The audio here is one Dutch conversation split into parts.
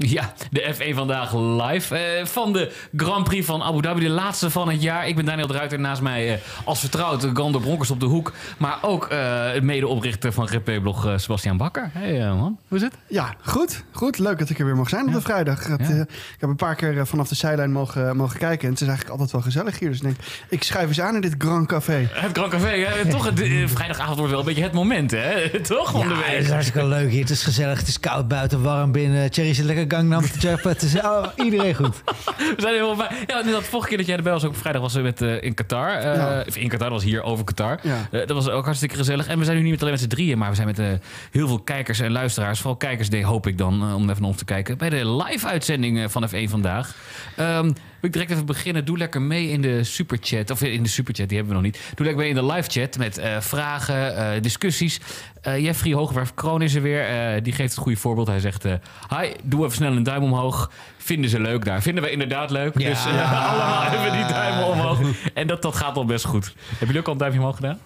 Ja, de F1 vandaag live eh, van de Grand Prix van Abu Dhabi, de laatste van het jaar. Ik ben Daniel de Ruiter, naast mij eh, als vertrouwd Gander Bronkers op de hoek. Maar ook eh medeoprichter van GP-blog eh, Sebastian Bakker. Hey man, hoe is het? Ja, goed. Goed. Leuk dat ik er weer mag zijn op de vrijdag. Het, Ja. ik heb een paar keer eh, vanaf de zijlijn mogen, mogen kijken. En het is eigenlijk altijd wel gezellig hier. Dus ik denk, ik schuif eens aan in dit Grand Café. Het Grand Café, hè? toch? Het, vrijdagavond wordt wel een beetje het moment, hè? toch? Ja, het is hartstikke leuk hier. Het is gezellig, het is koud buiten, warm binnen. Thierry zit lekker Gangnam te jappen. Het is oh, iedereen goed. We zijn helemaal bij. Ja, de vorige keer dat jij erbij was, ook op vrijdag, was we met, eh, in Qatar. Eh, Ja. Of in Qatar, dat was hier over Qatar. Ja. Eh, dat was ook hartstikke gezellig. En we zijn nu niet met alleen met z'n drieën, maar we zijn met eh, heel veel kijkers en luisteraars. Vooral kijkers, hoop ik dan, om even naar ons te kijken. Bij de live-uitzending van F1 vandaag. Ehm, wil ik direct even beginnen. Doe lekker mee in de superchat. Of in de superchat, die hebben we nog niet. Doe lekker mee in de live-chat met eh, vragen, eh, discussies. Eh, Jeffrey Hoogwerf Kroon is er weer. Die geeft het goede voorbeeld. Hij zegt: Hi, doe even snel een duim omhoog. Vinden ze leuk daar? Vinden we inderdaad leuk. Ja. Dus allemaal even die duim omhoog. En dat, dat gaat al best goed. Hebben jullie ook al een duimpje omhoog gedaan?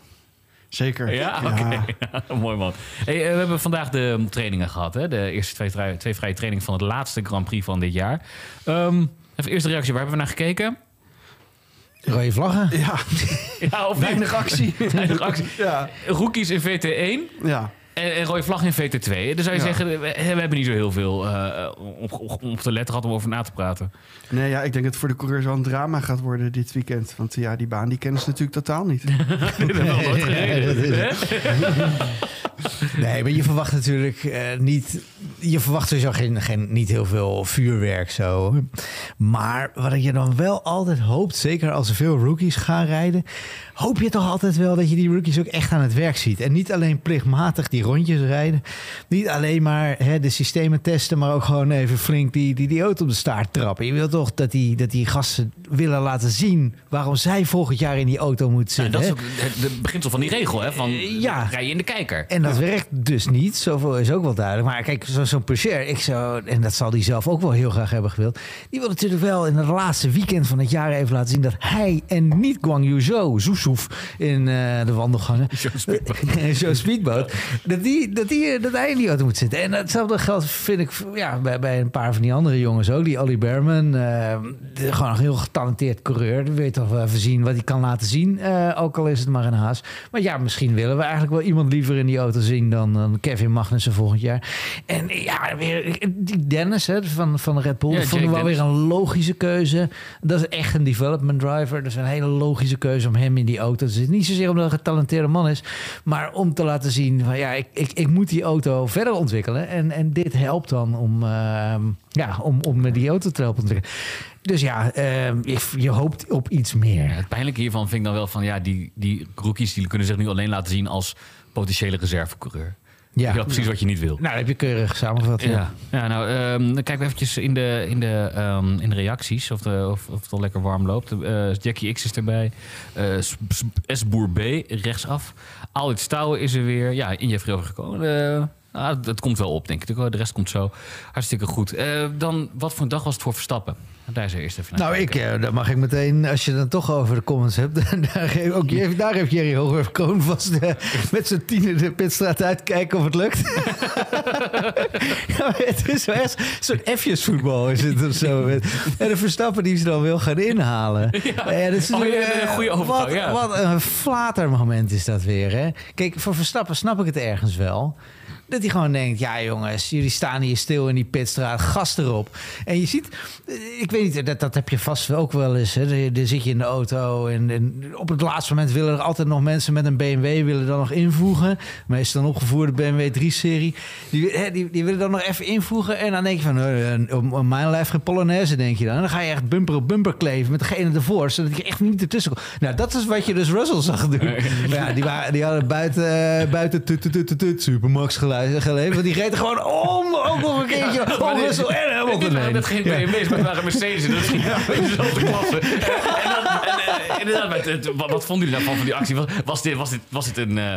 Zeker. Ja, oké. Ja, mooi man. Hey, we hebben vandaag de trainingen gehad. Hè? De eerste twee, twee vrije trainingen van het laatste Grand Prix van dit jaar. Ehm, even eerste reactie. Waar hebben we naar gekeken? Rode vlaggen. Ja, Ja, of weinig actie. Weinig actie. ja. Rookies in VT1 ja. en, en rode vlag in VT2. Dan zou je Ja. zeggen, we, we hebben niet zo heel veel eh, op, op, op de letter gehad om over na te praten. Nee, ja, ik denk dat het voor de coureurs wel een drama gaat worden dit weekend. Want ja, die baan die kennen ze natuurlijk totaal niet. Nee, maar je verwacht natuurlijk eh, niet... Je verwacht sowieso geen, geen, niet heel veel vuurwerk zo. Maar wat je dan wel altijd hoopt, zeker als er veel rookies gaan rijden... hoop je toch altijd wel dat je die rookies ook echt aan het werk ziet. En niet alleen plichtmatig die rondjes rijden. Niet alleen maar hè, de systemen testen, maar ook gewoon even flink die, die, die auto op de staart trappen. Je wil toch dat die, dat die gasten willen laten zien waarom zij volgend jaar in die auto moeten Nou, zitten. dat is ook het beginsel van die regel. Hè? Van, Eh, ja. Rij je in de kijker. En dat werkt dus niet. Zoveel is ook wel duidelijk. Maar kijk, zo- zo'n Peugeot, ik zou, en dat zal die zelf ook wel heel graag hebben gewild. Die wil natuurlijk wel in het laatste weekend van het jaar even laten zien dat hij en niet Guang Yu Zhou, In eh, de wandelgangen. Zo'n speedboot. Dat, die, dat, die, dat hij in die auto moet zitten. En hetzelfde geldt, vind ik, ja, bij, bij een paar van die andere jongens ook. Die Ollie Berman. eh, de- gewoon een heel getalenteerd coureur. Die weet toch wel even zien wat hij kan laten zien. eh, ook al is het maar een haas. Maar ja, misschien willen we eigenlijk wel iemand liever in die auto zien dan, dan Kevin Magnussen volgend jaar. En ja, weer, die Dennis hè, van, van Red Bull. Ja, dat vond ik wel Dennis. weer een logische keuze. Dat is echt een development driver. Dat is een hele logische keuze om hem in die auto te zitten. Niet zozeer omdat hij een getalenteerde man is, maar om te laten zien van ja, ik, ik, ik moet die auto verder ontwikkelen. En, en dit helpt dan om, ehm, ja, om, om met die auto te helpen ontwikkelen. Dus ja, ehm, je, je hoopt op iets meer. Het pijnlijke hiervan vind ik dan wel van ja, die, die rookies die kunnen zich nu alleen laten zien als potentiële reservecoureur. Ja. Precies wat je niet wil. nou, dat heb je keurig samengevat. Ja. Ja, ja nou, ehm, dan kijken we eventjes in de, in de, ehm, in de reacties of, de, of, of het al lekker warm loopt. Eh, Jackie X is erbij. Eh, S-Boer B, rechtsaf. Aldit Stouwen is er weer. Ja, in Jeffrey overgekomen. Eh nou, het komt wel op, denk ik. De rest komt zo. Hartstikke goed. Eh, dan, wat voor een dag was het voor Verstappen? Daar is er eerst even naar Nou, ik, kijken. eh, dan mag ik meteen, als je dan toch over de comments hebt, daar, ook, Jerry- daar heeft Jerry Hoogwerf Kroon vast eh, met zijn tiener de pitstraat uitkijken of het lukt. ja, het is wel echt zo'n F'jesvoetbal is het of zo. En de Verstappen die ze dan wil gaan inhalen. Ja, dat is Oh, ja, een goede overgang, Wat, ja. wat een flatermoment is dat weer. Hè? Kijk, voor Verstappen snap ik het ergens wel. Dat hij gewoon denkt, ja jongens, jullie staan hier stil in die pitstraat, gas erop. En je ziet, eh, ik weet niet, dat, dat heb je vast ook wel eens. Hè. Dan- zit je in de auto en, en op het laatste moment willen er altijd nog mensen met een BMW willen dan nog invoegen. Meestal een opgevoerde BMW 3-serie. Die, die, die willen dan nog even invoegen en dan denk je van, eh, op mijn lijf geen Polonaise, denk je dan. En dan ga je echt bumper op bumper kleven met degene ervoor, zodat je echt niet ertussen komt. Nou, dat is wat je dus Russell zag doen. Ja, die, waren, die hadden buiten, eh, buiten tut, tut, tut, tut, tut, Supermax geluid geleverd. Want die reed er gewoon om, ook nog een keertje, om Russell en Hamilton heen. geen Ja. BMW's, maar het waren Mercedes. En dat ging in dezelfde klasse. En, dan, en, eh, inderdaad, wat, wat vonden jullie daarvan van die actie? Was, was, dit, was, dit, was dit een... eh,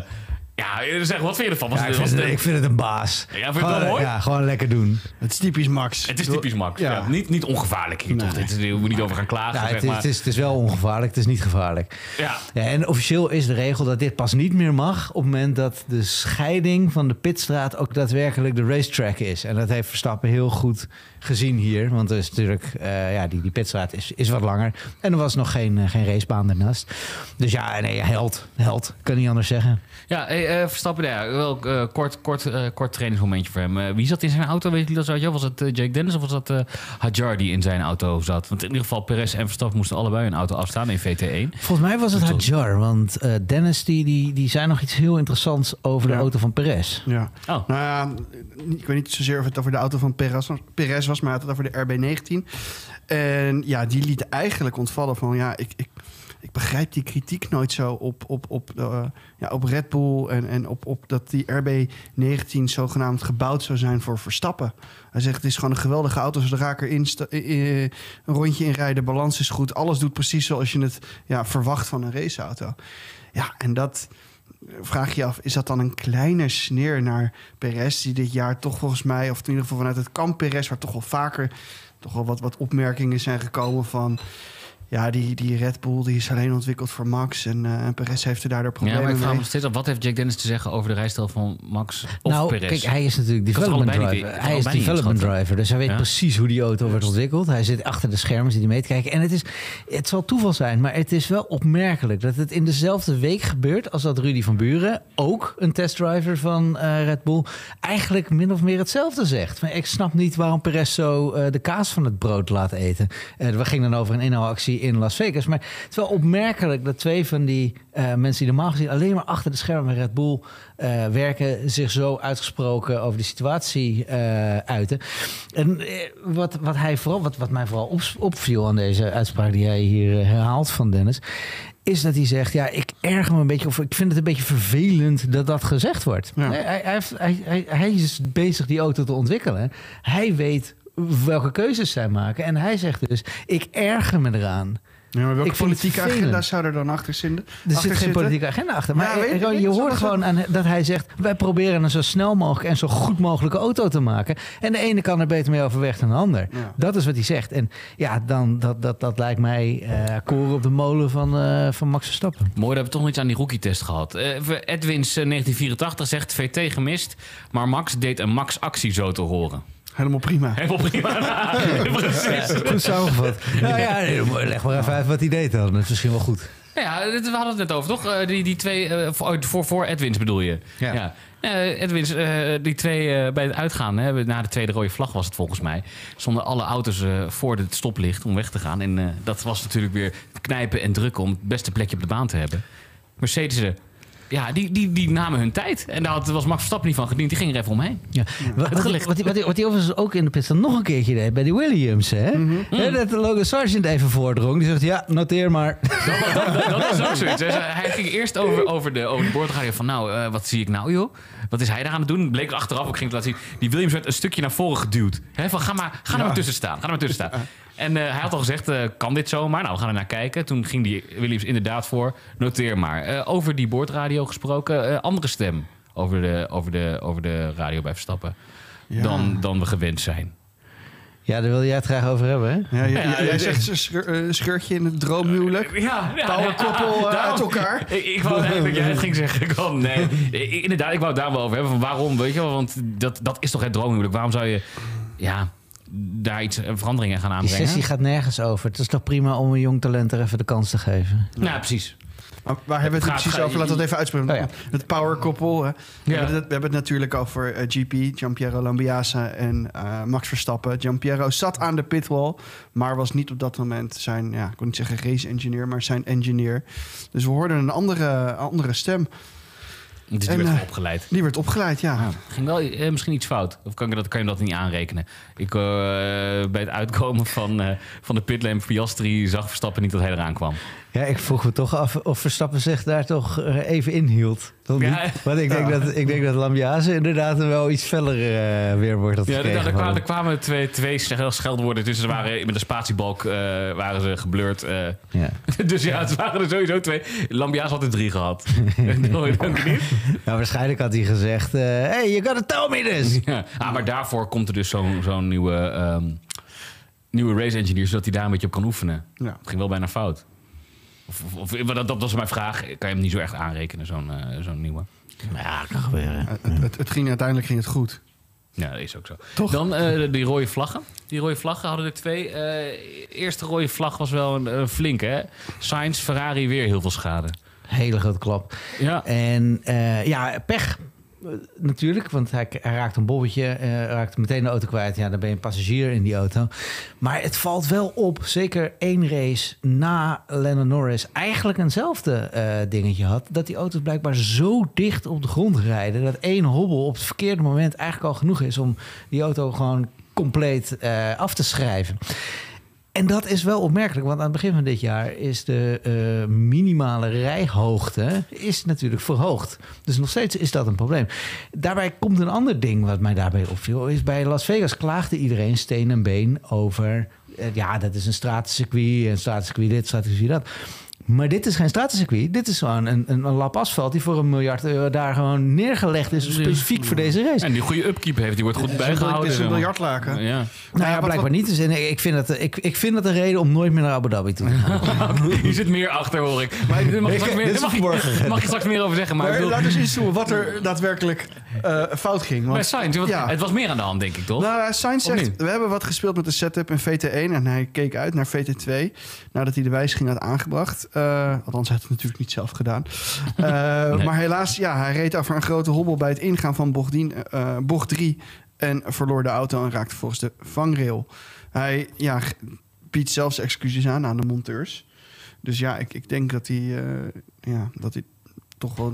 Ja, zeg, wat vind je ervan? Was Ja, ik, het, was vind het, het- ik vind het een baas. Ja, vind je het gewoon, wel mooi? Ja, gewoon lekker doen. Het is typisch Max. het is typisch Max. Ja. Ja. Niet, niet ongevaarlijk hier, toch? Dit, is- we moeten niet over gaan klagen, Ja, zeg het, is, maar. het, is, het is wel ongevaarlijk, het is niet gevaarlijk. Ja. Ja, en officieel is de regel dat dit pas niet meer mag op het moment dat de scheiding van de pitstraat ook daadwerkelijk de racetrack is. En dat heeft Verstappen heel goed gezien hier. Want er is natuurlijk, eh, ja, die, die pitstraat is, is wat langer. En er was nog geen, eh, geen racebaan daarnaast. Dus ja, nee, held, held, kan niet anders zeggen. Ja, hey, eh, Verstappen, ja, wel eh, kort, kort, eh, kort trainingsmomentje voor hem. Wie zat in zijn auto? Weet je dat zo? Was het Jake Dennis of was dat eh Hadjar die in zijn auto zat? Want in ieder geval, Perez en Verstappen moesten allebei een auto afstaan in VT1. Volgens mij was het Goed Hadjar, want eh, Dennis die, die, die zei nog iets heel interessants over de auto van Perez. Ja. Oh, Nou ja, ik weet niet zozeer of het over de auto van Perez was, Perez was maar het had het over de RB19. En ja, die liet eigenlijk ontvallen van ja, ik, ik, ik begrijp die kritiek nooit zo op, op, op, eh, ja, op Red Bull en, en op, op dat die RB19 zogenaamd gebouwd zou zijn voor Verstappen. Hij zegt het is gewoon een geweldige auto. Erin sta- eh, eh, een rondje inrijden, balans is goed. Alles doet precies zoals je het ja, verwacht van een raceauto. Ja, en dat vraag je af, is dat dan een kleine sneer naar Perez... die dit jaar toch volgens mij, of in ieder geval vanuit het kamp Perez... waar toch wel vaker toch wel wat, wat opmerkingen zijn gekomen van... ja, die, die Red Bull die is alleen ontwikkeld voor Max... en, eh, en Perez heeft er daardoor ja, problemen maar ik vraag me mee. nog steeds af, wat heeft Jake Dennis te zeggen over de rijstijl van Max of nou, Perez? kijk, hij is natuurlijk development driver. Hij is development driver, dus hij weet Ja. precies hoe die auto wordt ontwikkeld. Hij zit achter de schermen, zit hij mee te kijken. En het, is, het zal toeval zijn, maar het is wel opmerkelijk dat het in dezelfde week gebeurt als dat Rudy van Buren, ook een testdriver van eh, Red Bull, eigenlijk min of meer hetzelfde zegt. Maar ik snap niet waarom Perez zo eh, de kaas van het brood laat eten. Eh, we gingen dan over een inhaalactie in Las Vegas, maar het is wel opmerkelijk dat twee van die eh, mensen die normaal gezien alleen maar achter de schermen Red Bull eh, werken, zich zo uitgesproken over de situatie eh, uiten. En wat, wat, hij vooral, wat, wat mij vooral op, opviel aan deze uitspraak die hij hier herhaalt van Dennis, is dat hij zegt: Ja, ik erger me een beetje, of ik vind het een beetje vervelend dat dat gezegd wordt. Ja. Hij, hij, hij, hij is bezig die auto te ontwikkelen. Hij weet welke keuzes zij maken. En hij zegt dus: Ik erger me eraan. Ja, maar welke Ik politieke agenda zou er dan achter zitten? Er achter zit geen zitten? politieke agenda achter. Maar Ja, weet ik, eh, weet je hoort gewoon aan, dat hij zegt... wij proberen een zo snel mogelijk en zo goed mogelijke auto te maken. En de ene kan er beter mee overweg dan de ander. Ja. Dat is wat hij zegt. En ja, dan, dat, dat, dat lijkt mij eh koren op de molen van, eh, van Max Verstappen. Mooi dat we toch nog iets aan die rookie-test gehad. Eh, Edwins eh, 1984 zegt VT gemist, maar Max deed een Max-actie zo te horen. Helemaal prima. Helemaal prima. Precies. Goed samengevat. nou ja, leg maar even uit wat hij deed dan. Dat is misschien wel goed. Ja, we hadden het net over, toch? Eh, die, die twee, eh, voor, voor, Edwins bedoel je? Ja. Eh, Edwins, eh, die twee eh, bij het uitgaan, hè, na de tweede rode vlag was het volgens mij, stonden alle auto's eh, voor het stoplicht om weg te gaan. En eh, dat was natuurlijk weer knijpen en drukken om het beste plekje op de baan te hebben. Mercedes, ja, die, die, die namen hun tijd. En daar had- was Max Verstappen niet van gediend. Die ging er even omheen. Ja. Wat, wat, gelegd. wat, hij overigens ook in de pit nog een keertje deed bij die Williams. Hè? Hè, dat Logan Sargent even voordrong. Die zegt, ja, noteer maar. Dat, dat, dat was ook zoiets. hè. Hij ging eerst over, over de, over de boordradio van... nou, eh, wat zie ik nou, joh? Wat is hij daar aan het doen? Bleek achteraf, ik ging het laten zien... die Williams werd een stukje naar voren geduwd. Hè, van, ga maar, ga er maar tussen staan. Ga er maar tussen staan. En eh, hij had al gezegd, eh, kan dit zomaar? Nou, we gaan er naar kijken. Toen ging die Williams inderdaad voor. Noteer maar. Eh, over die boordradio gesproken, eh, andere stem... Over de, over, de, over de radio bij Verstappen... Ja. Dan, dan we gewend zijn. Ja, daar wil jij het graag over hebben, hè? Ja, ja, Ja, jij zegt een scheur- scheurtje in het droomhuwelijk. Ja, Powerkoppel daarom- uit elkaar. Ik, ik wou eigenlijk dat jij het ging zeggen. Ik wou, nee, inderdaad, ik wou het daar wel over hebben. Van waarom, weet je wel? Want dat, dat is toch het droomhuwelijk. Waarom zou je ja, daar iets eh, veranderingen gaan Die aanbrengen? sessie gaat nergens over. Het is toch prima om een jong talent er even de kans te geven. Nou, precies. Maar waar hebben we het gaat- precies gaat- over? Laten we het even uitspreken. Oh ja. Het powerkoppel. hè. We, Ja. hebben het, we hebben het natuurlijk over eh, GP, Giampiero Lambiase en eh, Max Verstappen. Giampiero zat aan de pitwall, maar was niet op dat moment zijn, ja, ik kon niet zeggen race engineer, maar zijn engineer. Dus we hoorden een andere, andere stem. Is En, weer eh, opgeleid. Die werd opgeleid, ja. Ja, ging wel eh, misschien iets fout. Of kan, ik dat, kan je dat niet aanrekenen? Ik, eh, bij het uitkomen van, eh, van de pitlane Piastri zag Verstappen niet dat hij eraan kwam. Ja, ik vroeg me toch af of Verstappen zich daar toch eh, even inhield. Toch niet? Ja. Want ik denk, dat, ik denk dat Lambiase inderdaad een wel iets feller eh, weerwoord had Ja, gekregen. er, er, kwamen, er kwamen twee, twee schel- scheldwoorden tussen. Ze waren met de spatiebalk eh, waren ze geblurred. eh. Ja. dus ja, het waren er sowieso twee. Lambia's had er drie gehad. Dat niet? Nou, waarschijnlijk had hij gezegd... eh, hey, you gotta tell me this! Ja. Ah, maar daarvoor komt er dus zo'n zo'n nieuwe, ehm, nieuwe race engineer, zodat hij daar een beetje op kan oefenen. Ja. Het ging wel bijna fout. Of, of, of- dat, dat was mijn vraag. Kan je hem niet zo echt aanrekenen, zo'n eh, zo'n nieuwe? Ja, kan gebeuren. Het, het, het ging, uiteindelijk ging het goed. Ja, dat is ook zo. Toch? Dan eh, die rode vlaggen. Die rode vlaggen hadden er twee. Eh eerste rode vlag was wel een, een flinke. Hè? Sainz, Ferrari weer heel veel schade. Hele grote klap. Ja. En eh, ja, pech natuurlijk, want hij, raakt een bobbetje, eh, raakt meteen de auto kwijt. Ja, dan ben je een passagier in die auto. Maar het valt wel op, zeker één race na Lennon Norris eigenlijk eenzelfde eh, dingetje had. Dat die auto's blijkbaar zo dicht op de grond rijden, dat één hobbel op het verkeerde moment eigenlijk al genoeg is om die auto gewoon compleet eh, af te schrijven. En dat is wel opmerkelijk, want aan het begin van dit jaar is de eh, minimale rijhoogte is natuurlijk verhoogd. Dus nog steeds is dat een probleem. Daarbij komt een ander ding wat mij daarbij opviel. Is bij Las Vegas klaagde iedereen steen en been over... eh, ja, dat is een stratencircuit, een stratencircuit dit, stratencircuit dat. Maar dit is geen stratencircuit. Dit is gewoon een, een, een lap asfalt die voor een miljard euro daar gewoon neergelegd is. Specifiek voor deze race. En die goede upkeep heeft, die wordt goed Het is een- bijgehouden. Het is een biljartlaken. Ja. Nou ja, blijkbaar niet. Dus en ik, vind dat, ik, ik vind dat een reden om nooit meer naar Abu Dhabi toe te gaan. Hier zit meer achter, hoor ik. Maar daar mag je mag, je, mag je straks meer over zeggen. Maar, Maar bedoel, laat dus inzoomen wat er daadwerkelijk eh, fout ging. bij Want, Sainz, want Ja. het was meer aan de hand, denk ik, toch? nou, Sainz Of zegt, we hebben wat gespeeld met de setup in VT1 en hij keek uit naar VT2 nadat hij de wijziging had aangebracht. Eh, althans, hij had het natuurlijk niet zelf gedaan. Eh, Nee. Maar helaas, ja, hij reed over een grote hobbel bij het ingaan van bocht, 10, eh, bocht 3 en verloor de auto en raakte volgens de vangrail. Hij ja, biedt zelfs excuses aan aan de monteurs. Dus ja, ik, ik denk dat hij, ja, dat hij toch wel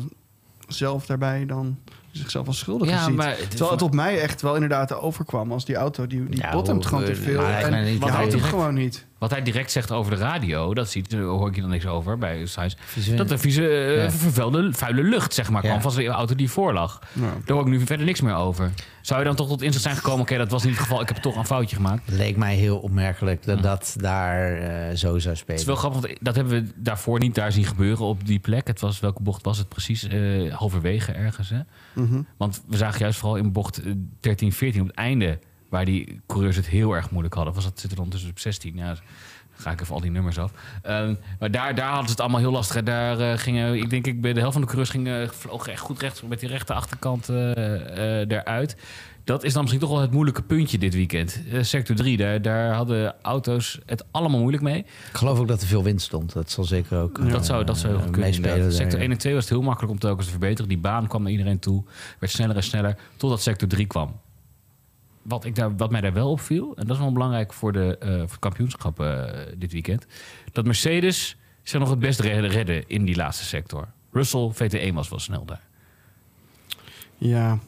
zelf daarbij dan zichzelf als schuldig Ja, ziet. maar het- Terwijl het op mij echt wel inderdaad overkwam als die auto, die, die Ja, gewoon te veel. maar En houdt hij hem gewoon niet. Wat hij direct zegt over de radio, dat ziet, daar hoor ik je dan niks over bij. Vieze- Dat er vieze, eh, Ja. vervuilde, vuile lucht, zeg maar, Ja. kwam van zijn auto die voor lag. Ja. Daar hoor ik nu verder niks meer over. Zou je dan toch tot inzicht zijn gekomen, oké, dat was niet het geval, ik heb toch een foutje gemaakt. Het leek mij heel opmerkelijk dat dat daar eh, zo zou spelen. Het is wel grappig, want dat hebben we daarvoor niet daar zien gebeuren op die plek. Het was, welke bocht was het precies? Eh, halverwege ergens, hè? Mhm. Want we zagen juist vooral in bocht eh, 13, 14 op het einde... waar die coureurs het heel erg moeilijk hadden. Was dat zit er dan tussen op 16? Ja, ga ik even al die nummers af. Ehm, maar daar, daar hadden ze het allemaal heel lastig. Daar eh, gingen, ik denk ik, bij de helft van de coureurs gingen, vlogen echt goed rechts met die rechte achterkant eh, eh, eruit. Dat is dan misschien toch wel het moeilijke puntje dit weekend. Eh, sector 3, daar, daar hadden auto's het allemaal moeilijk mee. Ik geloof ook dat er veel wind stond. Dat zal zeker ook Dat zou, dat zou heel goed kunnen. Sector 1 en 2 was het heel makkelijk om telkens te verbeteren. Die baan kwam naar iedereen toe. Werd sneller en sneller. Totdat sector 3 kwam. Wat, ik daar, wat mij daar wel opviel, en dat is wel belangrijk voor, de, eh, voor het kampioenschap eh, dit weekend. Dat Mercedes zich nog het best redden, redden in die laatste sector. Russell, VT1 was wel snel daar. Ja,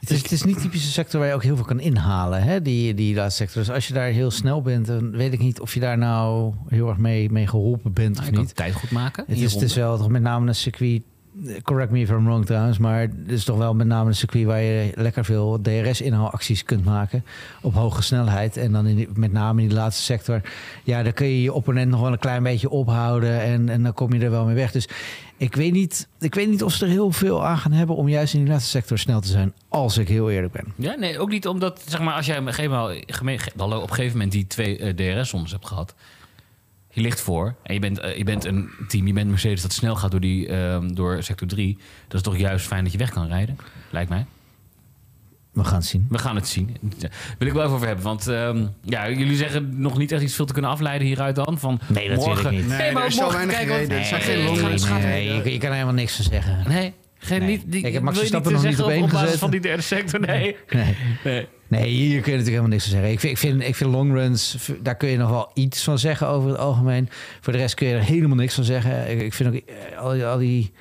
Het is, het is niet typisch een sector waar je ook heel veel kan inhalen, hè? Die, die laatste sector. Dus als je daar heel snel bent, dan weet ik niet of je daar nou heel erg mee, mee geholpen bent Nou, of je kan niet. tijd goed maken. Het is, het is wel toch met name een circuit. Correct me if I'm wrong trouwens, maar het is toch wel met name een circuit waar je lekker veel DRS-inhaalacties kunt maken op hoge snelheid. En dan in met name in die laatste sector, ja, dan kun je je opponent nog wel een klein beetje ophouden en, en dan kom je er wel mee weg. Dus ik weet, niet, ik weet niet of ze er heel veel aan gaan hebben om juist in die laatste sector snel te zijn, als ik heel eerlijk ben. Ja, nee, ook niet omdat, zeg maar, als jij op een gegeven moment, geme- ge- hallo, op een gegeven moment die twee eh, DRS-zones hebt gehad. Je ligt voor en je bent, eh, je bent een team, je bent Mercedes dat snel gaat door, die, ehm, door sector 3. Dat is toch juist fijn dat je weg kan rijden, lijkt mij. We gaan het zien. We gaan het zien. Daar wil ik wel even over hebben. Want ehm, ja, jullie zeggen nog niet echt iets veel te kunnen afleiden hieruit dan. Van Nee, natuurlijk morgen, niet. Nee, maar er is zo morgen weinig kijken, want- reden. Er zijn Nee, geen het gaat- nee, je, je kan er helemaal niks van zeggen. Nee, geen, Nee. niet, die, Ik heb Max wil je Verstappen nog niet op één op basis gezet. van die derde sector. Nee. Nee. Nee. Hier kun je natuurlijk helemaal niks van zeggen. Ik vind, ik vind, ik vind longruns, daar kun je nog wel iets van zeggen over het algemeen. Voor de rest kun je er helemaal niks van zeggen. Ik, ik vind ook eh, al, die- al die,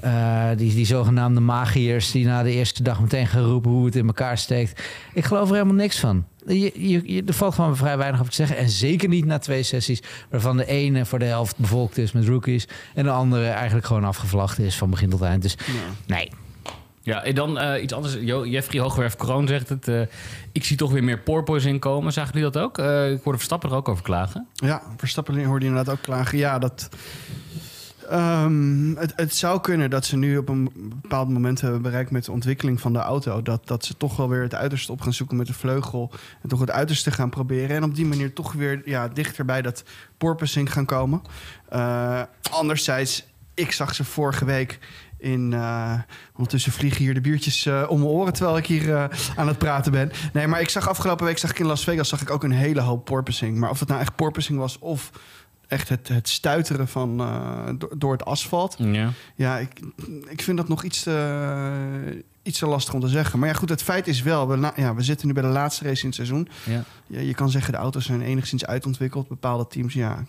eh, die, die zogenaamde magiërs die na de eerste dag meteen gaan roepen hoe het in elkaar steekt. Ik geloof er helemaal niks van. je, je, je- er valt gewoon vrij weinig over te zeggen. En zeker niet na twee sessies, waarvan de ene voor de helft bevolkt is met rookies. En de andere eigenlijk gewoon afgevlacht is van begin tot eind. Dus nee. Ja, en dan eh, iets anders. Jo, Jeffrey Hoogwerf Kroon zegt het. eh, ik zie toch weer meer porpoise inkomen. Zagen jullie dat ook? Eh, ik hoorde Verstappen er ook over klagen. Ja, Verstappen hoorde inderdaad ook klagen. Ja, dat... ehm, het, het zou kunnen dat ze nu op een bepaald moment hebben bereikt met de ontwikkeling van de auto. Dat, dat ze toch wel weer het uiterste op gaan zoeken met de vleugel. En toch het uiterste gaan proberen. En op die manier toch weer ja, dichter bij dat porpoising gaan komen. Anderzijds, ik zag ze vorige week in. eh, ondertussen vliegen hier de biertjes eh, om mijn oren terwijl ik hier eh, aan het praten ben. Nee, maar ik zag afgelopen week zag ik in Las Vegas zag ik ook een hele hoop porpoising. Maar of het nou echt porpoising was of echt het, het stuiteren van, do- door het asfalt. Ja. Ja, ik, ik vind dat nog iets te, iets te lastig om te zeggen. Maar ja, goed, het feit is wel, we, ja, we zitten nu bij de laatste race in het seizoen. Ja. Ja, je kan zeggen, de auto's zijn enigszins uitontwikkeld. Bepaalde teams ja,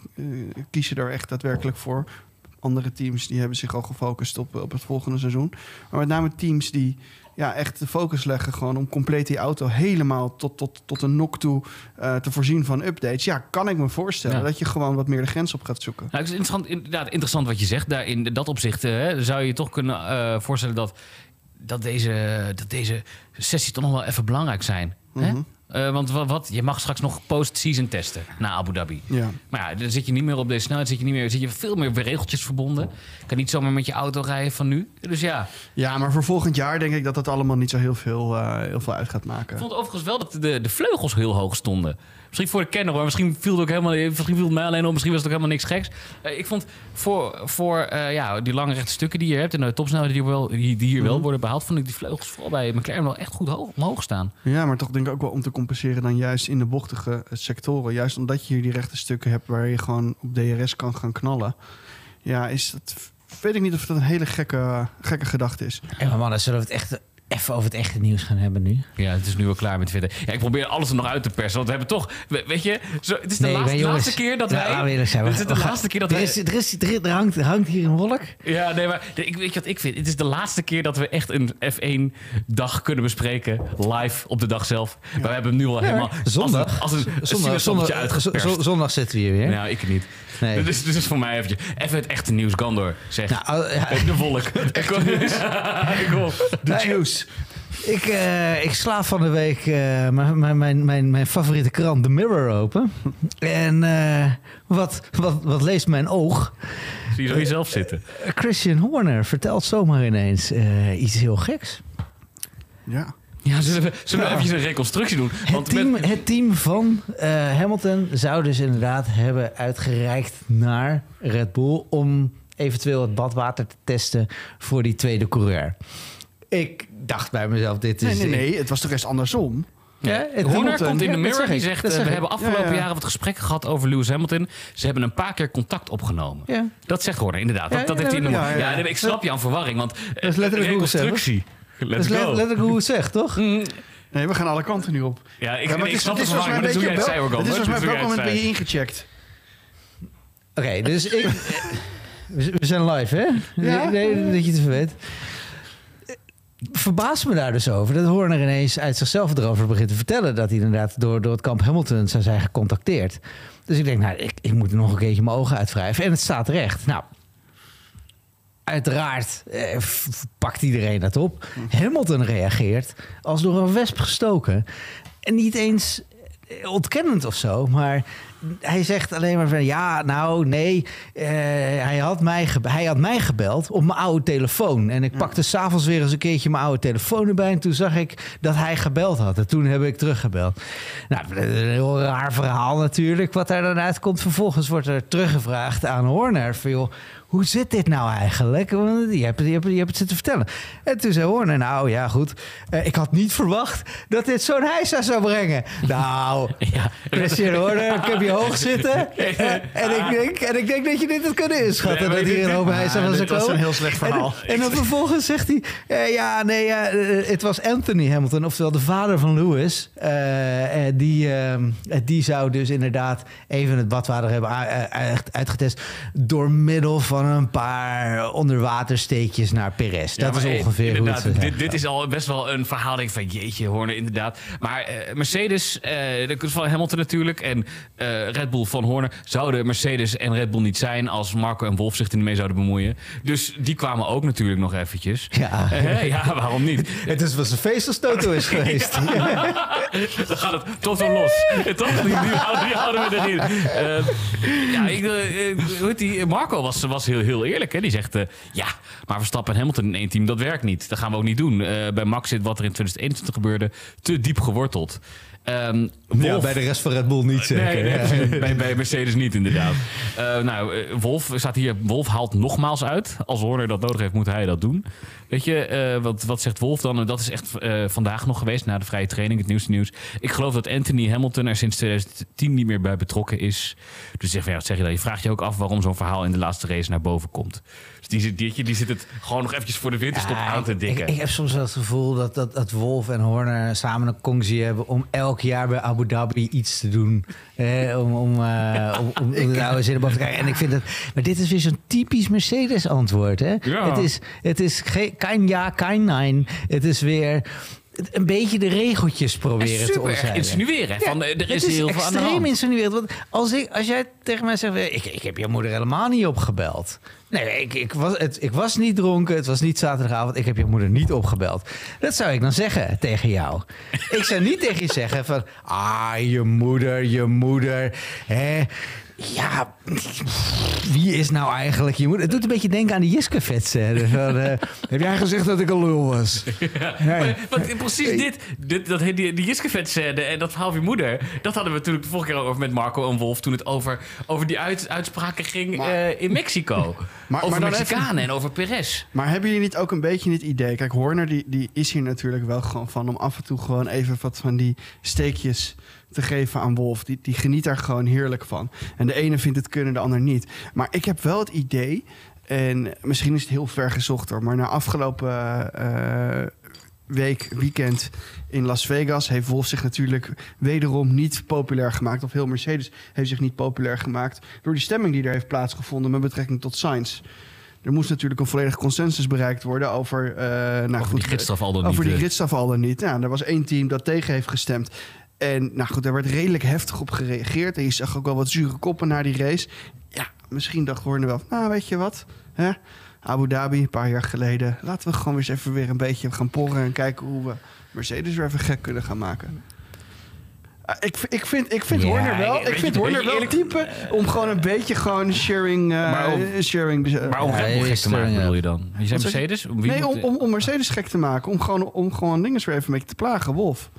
kiezen er echt daadwerkelijk voor. Andere teams die hebben zich al gefocust op, op het volgende seizoen. Maar met name teams die ja, echt de focus leggen... gewoon om compleet die auto helemaal tot, tot, tot een nok toe eh, te voorzien van updates. Ja, kan ik me voorstellen Ja. dat je gewoon wat meer de grens op gaat zoeken. Nou, het is interessant, inderdaad, interessant wat je zegt. Daar in dat opzicht eh, hè, zou je je toch kunnen eh, voorstellen dat, dat, deze, dat deze sessies toch nog wel even belangrijk zijn. hè? Eh, want wat, wat, je mag straks nog post-season testen na Abu Dhabi. Ja. Maar ja, dan zit je niet meer op deze snelheid, zit je, niet meer, zit je veel meer regeltjes verbonden. Je kan niet zomaar met je auto rijden van nu. Dus ja, ja, maar voor volgend jaar denk ik dat dat allemaal niet zo heel veel, eh, heel veel uit gaat maken. ik vond overigens wel dat de, de vleugels heel hoog stonden. Misschien voor de kenner hoor, misschien viel het ook helemaal, misschien viel het mij alleen op, misschien was het ook helemaal niks geks. Eh, ik vond voor, voor eh, ja, die lange rechte stukken die je hebt en de topsnelheden die, wel, die, die hier wel Mhm. worden behaald, vond ik die vleugels vooral bij McLaren wel echt goed hoog, omhoog staan. Ja, maar toch denk ik ook wel om te compenseren dan juist in de bochtige sectoren. Juist omdat je hier die rechte stukken hebt waar je gewoon op DRS kan gaan knallen. Ja, is dat... Weet ik niet of dat een hele gekke, gekke gedachte is. En maar mannen, zullen we het echt even over het echte nieuws gaan hebben nu? Ja, het is nu wel klaar met Twitter. Ja, ik probeer alles er nog uit te persen, want we hebben toch, we- weet je, zo, het is de Nee, laatste, keer dat Ja, wij... we eerlijk zijn. Dit We- is de gaan- laatste keer dat er wij... is, er, is, er, is- er hangt, er hangt hier een wolk. Ja, nee, maar ik weet je wat ik vind. Het is de laatste keer dat we echt een F1-dag kunnen bespreken. Live op de dag zelf. Maar we hebben hem nu al helemaal zondag. als een, als een Zondag, zondag, zondag zitten we hier weer. Nou, ik niet. Nee. Dus, dus voor mij eventjes. Even het echte nieuws, Gandor. Zeg. Nou, ja, de kom. Ik kom. De Nee. Ik, eh, ik sla van de week eh, mijn, mijn, mijn, mijn, mijn favoriete krant The Mirror open. En eh, wat, wat, wat leest mijn oog? Zie je zo jezelf zitten. Christian Horner vertelt zomaar ineens eh, iets heel geks. Ja. Ja, zullen we, zullen we eventjes een reconstructie doen? Het team, met- het team van eh, Hamilton zou dus inderdaad hebben uitgereikt naar Red Bull om eventueel het badwater te testen voor die tweede coureur. Ik dacht bij mezelf, dit is... Nee, nee, nee. Het was toch eerst andersom? Ja, Horner komt in de Ja, dat mirror ik. zegt... Eh, we hebben afgelopen Ja, ja. jaren wat gesprekken gehad over Lewis Hamilton. Ze hebben een paar keer contact opgenomen. Ja. Dat zegt Horner, inderdaad. Dat, Ja, dat ja, heeft hij in de ja, ja, ja, ja. nee, Ik snap je aan verwarring, want... Dat is letterlijk hoe reconstructie. Dat Let's is letterlijk hoe het zegt, toch? Mm, Nee, we gaan alle kanten nu op. Ja, ik, Ja, maar ik snap de het is verwarring, maar dat doe jij het zei ook al. Het is volgens mij op welk moment ben je ingecheckt? Oké, dus ik... we we zijn live, hè? Ja. Nee, dat je het even weet. Verbaast me daar dus over dat Horner ineens uit zichzelf erover begint te vertellen dat hij inderdaad door, door het kamp Hamilton zou zijn gecontacteerd. Dus ik denk, nou, ik, ik moet er nog een keertje mijn ogen uitwrijven. En het staat recht. Nou, uiteraard eh, pakt iedereen dat op. Hamilton reageert als door een wesp gestoken. En niet eens eh, ontkennend of zo, maar hij zegt alleen maar van ja, nou nee, eh, hij, had mij hij had mij gebeld op mijn oude telefoon. En ik pakte s'avonds weer eens een keertje mijn oude telefoon erbij. En toen zag ik dat hij gebeld had. En toen heb ik teruggebeld. Nou, een heel raar verhaal natuurlijk, wat daar dan uitkomt. Vervolgens wordt er teruggevraagd aan Horner van joh, hoe zit dit nou eigenlijk? Want je hebt, je, hebt, je hebt het zitten vertellen. En toen zei Horner, nou ja goed, eh, ik had niet verwacht dat dit zo'n heisa zou brengen. Nou, Ja. Christian Horner, ik heb je hoog zitten. en, ik denk, en ik denk dat je dit had kunnen inschatten. Nee, dat hier een hoop hijs aan was komen. een heel slecht verhaal. En, en dan vervolgens zegt hij... eh, ja, nee, ja, eh, het was Anthony Hamilton, oftewel de vader van Lewis. Eh, eh, die, eh, die zou dus inderdaad even het badwater hebben eh, uitgetest... door middel van een paar onderwatersteekjes naar Perez. Ja, dat is eh, ongeveer hoe het... dit, dit is al best wel een verhaal. Denk ik van jeetje, Horner, inderdaad. Maar eh, Mercedes, eh dat is van Hamilton natuurlijk. En eh, Red Bull van Horner zouden Mercedes en Red Bull niet zijn als Marco en Wolf zich er niet mee zouden bemoeien. Dus die kwamen ook natuurlijk nog eventjes. Ja. Eh, ja, waarom niet? Het is was een feest als Toto is geweest. Dan gaat het tot zo los. Eh, Toch? Die, houden, die houden we erin. Eh, ja, ik, eh, eh, die? Marco was, was heel, heel eerlijk. Hè? Die zegt, eh, ja, maar Verstappen en Hamilton in één team, dat werkt niet. Dat gaan we ook niet doen. Eh, bij Max zit wat er in 2021 gebeurde te diep geworteld. Ehm, Ja, bij de rest van Red Bull niet zeker. Nee, nee, Ja. precies. bij, bij Mercedes niet, inderdaad. Eh, nou, eh, Wolf staat hier. Wolf haalt nogmaals uit. Als Horner dat nodig heeft, moet hij dat doen. Weet je, eh, wat, wat zegt Wolf dan? Dat is echt eh, vandaag nog geweest, na de vrije training, het nieuwste nieuws. Ik geloof dat Anthony Hamilton er sinds 2010 niet meer bij betrokken is. Dus zeg, ja, wat zeg je dan? Je vraagt je ook af waarom zo'n verhaal in de laatste race naar boven komt. Dus die, zit- die, die zit het gewoon nog eventjes voor de winterstop Ja, aan te ik- dikken. Ik, ik heb soms wel het gevoel dat, dat, dat Wolf en Horner samen een congsie hebben om elk jaar bij Abu Dhabi iets te doen. Eh, om, om, eh, om, om, om de oude zin te krijgen. En ik vind dat. Maar dit is weer zo'n typisch Mercedes antwoord. Hè? Ja. Het is, het is geen kein ja, kein nein. Het is weer een beetje de regeltjes proberen te omzeilen. insinueren. Ja, van, eh, er is heel veel aan de extreem hand. insinuerend. Want als, ik, als jij tegen mij zegt... Ik, ik heb je moeder helemaal niet opgebeld. Nee, ik, ik, was, het, ik was niet dronken. Het was niet zaterdagavond. Ik heb je moeder niet opgebeld. Dat zou ik dan zeggen tegen jou. Ik zou niet tegen je zeggen van... Ah, je moeder, je moeder. Hè? Ja, wie is nou eigenlijk je moeder? Het doet een beetje denken aan die Jiske-vet scène. Van, eh, heb jij gezegd dat ik een lul was? Nee. Maar, want precies dit, dit dat, die, die scène en dat verhaal van je moeder... dat hadden we natuurlijk de vorige keer over met Marco en Wolf... toen het over, over die uit, uitspraken ging Maar- eh, in Mexico. Maar- over maar dan Mexicanen en over Perez. Maar hebben jullie niet ook een beetje het idee... Kijk, Horner die, die is hier natuurlijk wel gewoon van... om af en toe gewoon even wat van die steekjes te geven aan Wolf. Die, die geniet daar gewoon heerlijk van. En de ene vindt het kunnen, de ander niet. Maar ik heb wel het idee... en misschien is het heel ver gezocht hoor... maar na afgelopen eh, week, weekend in Las Vegas... heeft Wolf zich natuurlijk wederom niet populair gemaakt. Of heel Mercedes heeft zich niet populair gemaakt... door die stemming die er heeft plaatsgevonden met betrekking tot Sainz... Er moest natuurlijk een volledige consensus bereikt worden over... eh nou over goed, die gidsstraf al dan niet. over die eh. gridstraf al dan niet. Nou, er was één team dat tegen heeft gestemd. En nou goed, daar werd redelijk heftig op gereageerd. En je zag ook wel wat zure koppen na die race. Ja, misschien dacht Horner wel, nou weet je wat... Hè? Abu Dhabi, een paar jaar geleden. Laten we gewoon eens even weer een beetje gaan porren... en kijken hoe we Mercedes weer even gek kunnen gaan maken. Ah, Ik, ik vind, ik vind Ja, Horner wel, ik vind Horner wel eerlijk- type om gewoon een beetje gewoon sharing, eh, Maar om- sharing eh, Maar om Ja, gek te maken, bedoel je dan? Je zei je? Mercedes? Wie nee, om, om, om Mercedes gek te maken. Om gewoon, om gewoon dingen weer even een beetje te plagen. Wolf.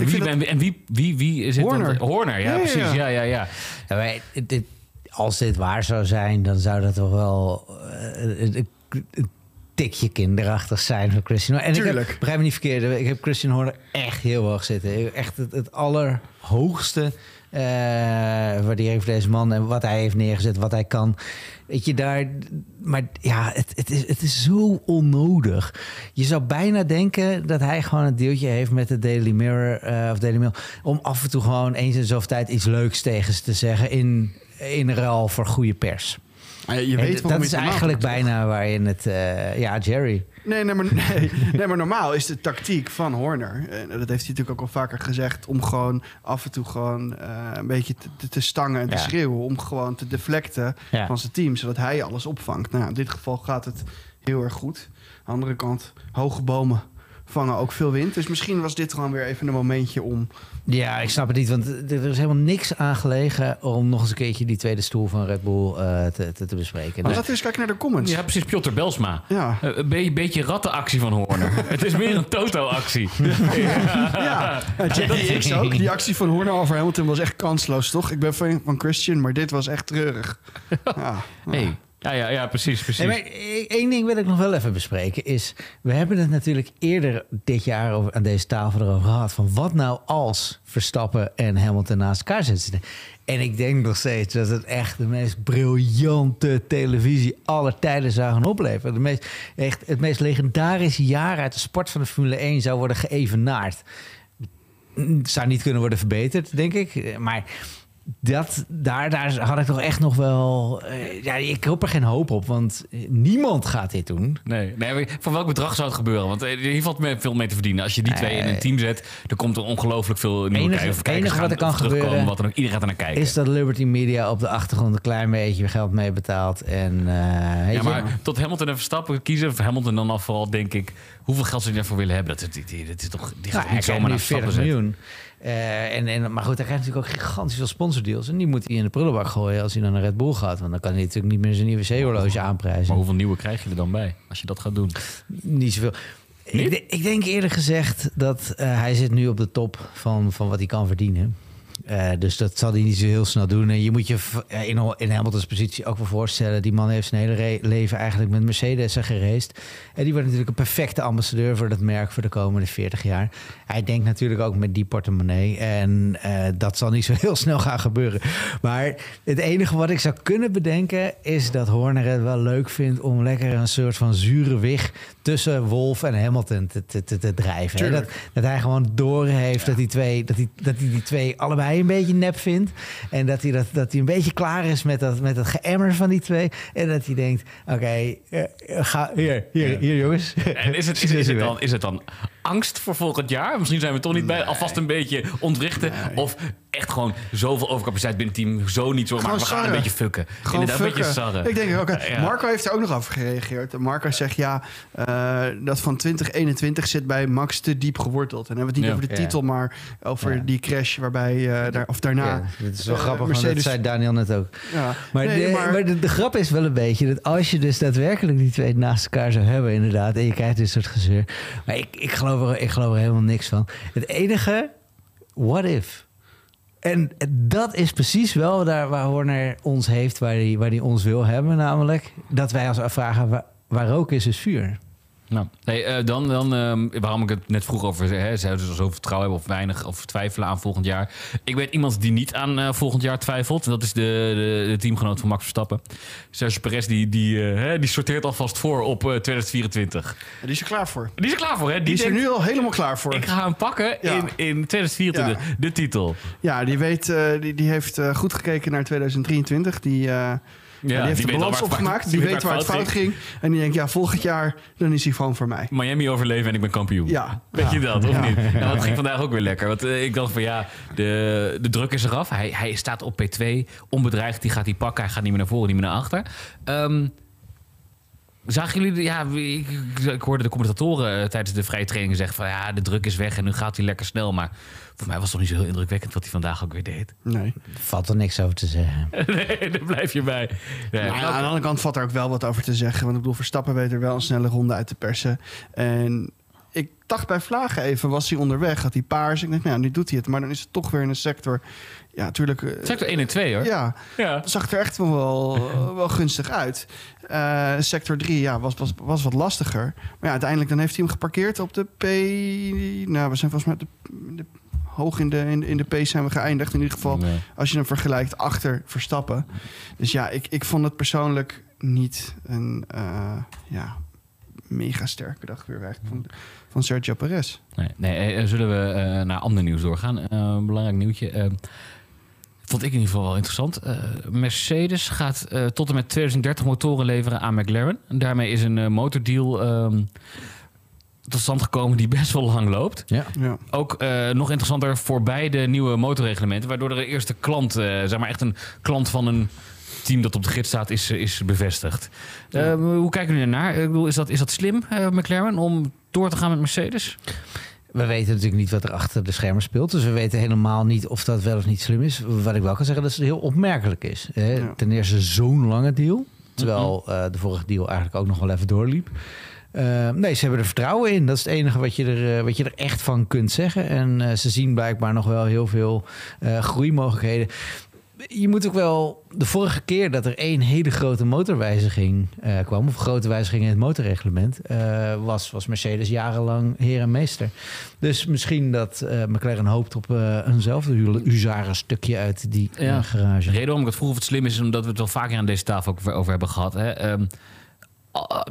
Ik wie, dat- en, wie, wie, wie is het? Horner. dan? Horner, ja, Ja, ja, precies. ja. Ja, ja, maar dit, als dit waar zou zijn, dan zou dat toch wel eh, een, tikje kinderachtig zijn voor Christian Horner. En ik Tuurlijk. heb, begrijp me niet verkeerd, ik heb Christian Horner echt heel hoog zitten. Echt het, het allerhoogste eh waardering voor deze man en wat hij heeft neergezet, wat hij kan. Weet je, daar... Maar ja, het, het, is, het is zo onnodig. Je zou bijna denken dat hij gewoon een deeltje heeft met de Daily Mirror eh, of Daily Mail... om af en toe gewoon eens in zoveel tijd iets leuks tegen ze te zeggen... in, in ruil voor goede pers. Je weet dat is eigenlijk bijna waar je het... eh, ja, Jerry. Nee, nee, maar, nee, nee, maar normaal is de tactiek van Horner... en dat heeft hij natuurlijk ook al vaker gezegd... om gewoon af en toe gewoon eh, een beetje te, te- te stangen en te Ja. schreeuwen... om gewoon te deflecten Ja. van zijn team... zodat hij alles opvangt. Nou, in dit geval gaat het heel erg goed. Aan de andere kant, hoge bomen vangen ook veel wind. Dus misschien was dit gewoon weer even een momentje om... Ja, ik snap het niet, want er is helemaal niks aan gelegen... om nog eens een keertje die tweede stoel van Red Bull eh, te, te, te bespreken. Maar Dus- laten we eens kijken naar de comments. Ja, precies. Piotr Belsma. Ja. Eh, Een be- beetje rattenactie van Horner. het is meer een Toto-actie. Ja, Jerry X ook. Die actie van Horner over Hamilton was echt kansloos, toch? Ik ben fan van Christian, maar dit was echt treurig. Ja. Hey, Ja, ja, ja precies, precies. Maar e- ding wil ik nog wel even bespreken. Is, we hebben het natuurlijk eerder dit jaar over, aan deze tafel erover gehad. Van wat nou als Verstappen en Hamilton naast elkaar zitten. En ik denk nog steeds dat het echt de meest briljante televisie aller tijden zou gaan opleveren. De meest, echt, het meest legendarische jaar uit de sport van de Formule 1 zou worden geëvenaard. Zou niet kunnen worden verbeterd, denk ik. Maar dat, daar, daar had ik toch echt nog wel... eh, ja, ik hoop er geen hoop op, want eh, niemand gaat dit doen. Nee, nee van welk bedrag zou het gebeuren? Want eh, hier valt me veel mee te verdienen. Als je die twee in een team zet, dan komt er ongelooflijk veel nieuwe Enige- kijkers. Kijkers enige wat er kan gebeuren Wat ook. Iedereen gaat er naar kijken. Is dat Liberty Media op de achtergrond een klein beetje geld mee betaalt? En, eh, ja, je, maar tot Hamilton en Verstappen kiezen, voor Hamilton dan af vooral, denk ik, hoeveel geld ze daarvoor willen hebben. Dat, die, dat is toch, die gaat niet zomaar naar 40 Verstappen zetten. Eh, en, en, maar goed, hij krijgt natuurlijk ook gigantisch veel sponsordeals. En die moet hij in de prullenbak gooien als hij naar Red Bull gaat. Want dan kan hij natuurlijk niet meer zijn nieuwe C-horloge aanprijzen. Maar hoeveel nieuwe krijg je er dan bij als je dat gaat doen? Niet zoveel. Ik denk eerlijk gezegd dat eh, hij zit nu op de top van, van wat hij kan verdienen. Eh, dus dat zal hij niet zo heel snel doen. En je moet je eh, in, in Hamilton's positie ook wel voorstellen. Die man heeft zijn hele leven eigenlijk met Mercedes geraced. En die wordt natuurlijk een perfecte ambassadeur voor dat merk voor de komende 40 jaar. Hij denkt natuurlijk ook met die portemonnee. En eh, dat zal niet zo heel snel gaan gebeuren. Maar het enige wat ik zou kunnen bedenken is dat Horner het wel leuk vindt om lekker een soort van zure wig tussen Wolf en Hamilton te, te, te, te drijven. Dat, dat hij gewoon door heeft dat, die twee, dat, hij, dat hij die twee allebei een beetje nep vindt. En dat hij, dat, dat hij een beetje klaar is met dat, met dat geëmmer van die twee. En dat hij denkt, oké, eh, ga hier, hier, Ja. hier jongens. En is het, is, is het dan, is het dan angst voor volgend jaar? Misschien zijn we toch niet bij alvast een beetje ontwrichten. Of echt gewoon zoveel overcapaciteit binnen het team. Zo niet zo, maar we gaan een beetje fucken. Gewoon Inderdaad, een beetje sarren. Ik denk ook. Ja. Marco heeft er ook nog over gereageerd. Marco zegt ja, eh, dat van 2021 zit bij Max te diep geworteld. En dan hebben we het niet Ja. over de Ja. titel, maar over Ja. die crash waarbij, eh, daar, of daarna. Ja, dit is wel eh, grappig, Mercedes- dat zei Daniel net ook. Ja. Maar, Nee, de, maar- maar de, de grap is wel een beetje dat als je dus daadwerkelijk die twee naast elkaar zou hebben, inderdaad, en je krijgt dit soort gezeur. Maar ik, ik, geloof er, ik geloof er helemaal niks van. Het enige, what if? En dat is precies wel daar waar Horner ons heeft, waar hij, waar ons wil hebben, namelijk dat wij ons afvragen, waar, rook is, is vuur. Nou, nee, eh, dan, dan ehm, waarom ik het net vroeg over hè, zouden ze zoveel vertrouwen hebben of weinig of twijfelen aan volgend jaar. Ik weet iemand die niet aan eh, volgend jaar twijfelt. Dat is de, de, de teamgenoot van Max Verstappen. Sergio Perez die, die, eh, hè, die sorteert alvast voor op eh, 2024. Die is er klaar voor. Die is er klaar voor, hè? Die, is er nu al helemaal klaar voor. Ik ga hem pakken Ja. in, in 2024, Ja. de, de titel. Ja, die, weet, eh, die, die heeft goed gekeken naar 2023. Die, ja, die heeft de weet al balans opgemaakt. Die weet waar het fout ging. En die denkt, ja, volgend jaar dan is hij gewoon voor mij. Miami overleven en ik ben kampioen. Ja. Weet je dat, of niet? En dat ging vandaag ook weer lekker. Want eh, ik dacht van ja, de, de druk is eraf. Hij, hij staat op P2, onbedreigd. Die gaat die pakken. Hij gaat niet meer naar voren, niet meer naar achter. Ehm, zagen jullie... de- Ja, ik, ik, ik hoorde de commentatoren eh, tijdens de vrije trainingen zeggen van... Ja, de druk is weg en nu gaat hij lekker snel. Maar voor mij was het toch niet zo heel indrukwekkend wat hij vandaag ook weer deed. Nee. Valt er niks over te zeggen. nee, daar blijf je bij. Nee, Nou ja, aan de andere kant valt er ook wel wat over te zeggen. Want ik bedoel, Verstappen weet er wel een snelle ronde uit te persen. En ik dacht bij Vlagen even, was hij onderweg, had hij paars. Ik dacht, nou nu doet hij het. Maar dan is het toch weer in een sector... Ja, natuurlijk... eh, Sector 1 en 2 hoor. Ja, ja. het zag er echt wel, wel, wel gunstig uit. Eh, sector 3 ja, was, was, was wat lastiger. Maar ja, uiteindelijk dan heeft hij hem geparkeerd op de P... Nou, we zijn volgens mij de, de- hoog in de, in, de- in de P zijn we geëindigd. In ieder geval, Nee. als je hem vergelijkt achter Verstappen. Dus ja, ik, ik vond het persoonlijk niet een eh, ja, mega sterke dag weer weg van, Sergio Perez. Nee, nee eh, zullen we eh, naar ander nieuws doorgaan? Eh, een belangrijk nieuwtje. eh, vond ik in ieder geval wel interessant. Eh, Mercedes gaat eh, tot en met 2030 motoren leveren aan McLaren. En daarmee is een eh, motordeal ehm, tot stand gekomen die best wel lang loopt. Ja. Ja. Ook eh, nog interessanter voorbij de nieuwe motorreglementen, waardoor er een eerste klant, eh, zeg maar echt een klant van een team dat op de gids staat, is, is bevestigd. Ja. Eh, hoe kijken jullie ernaar? Ik bedoel, is dat, is dat slim, eh, McLaren, om door te gaan met Mercedes? We weten natuurlijk niet wat er achter de schermen speelt. Dus we weten helemaal niet of dat wel of niet slim is. Wat ik wel kan zeggen, dat het heel opmerkelijk is. Hè? Ja. Ten eerste zo'n lange deal. Terwijl eh, de vorige deal eigenlijk ook nog wel even doorliep. Eh, nee, ze hebben er vertrouwen in. Dat is het enige wat je er, eh, wat je er echt van kunt zeggen. En eh, ze zien blijkbaar nog wel heel veel eh, groeimogelijkheden. Je moet ook wel... De vorige keer dat er één hele grote motorwijziging eh, kwam... of grote wijziging in het motorreglement... eh, was, was Mercedes jarenlang heer en meester. Dus misschien dat eh, McLaren hoopt op eh, eenzelfde hu- huzarenstukje uit die Ja. garage. De reden waarom ik het vroeg of het slim is, is omdat we het wel vaker aan deze tafel ook over hebben gehad. Hè. Ehm,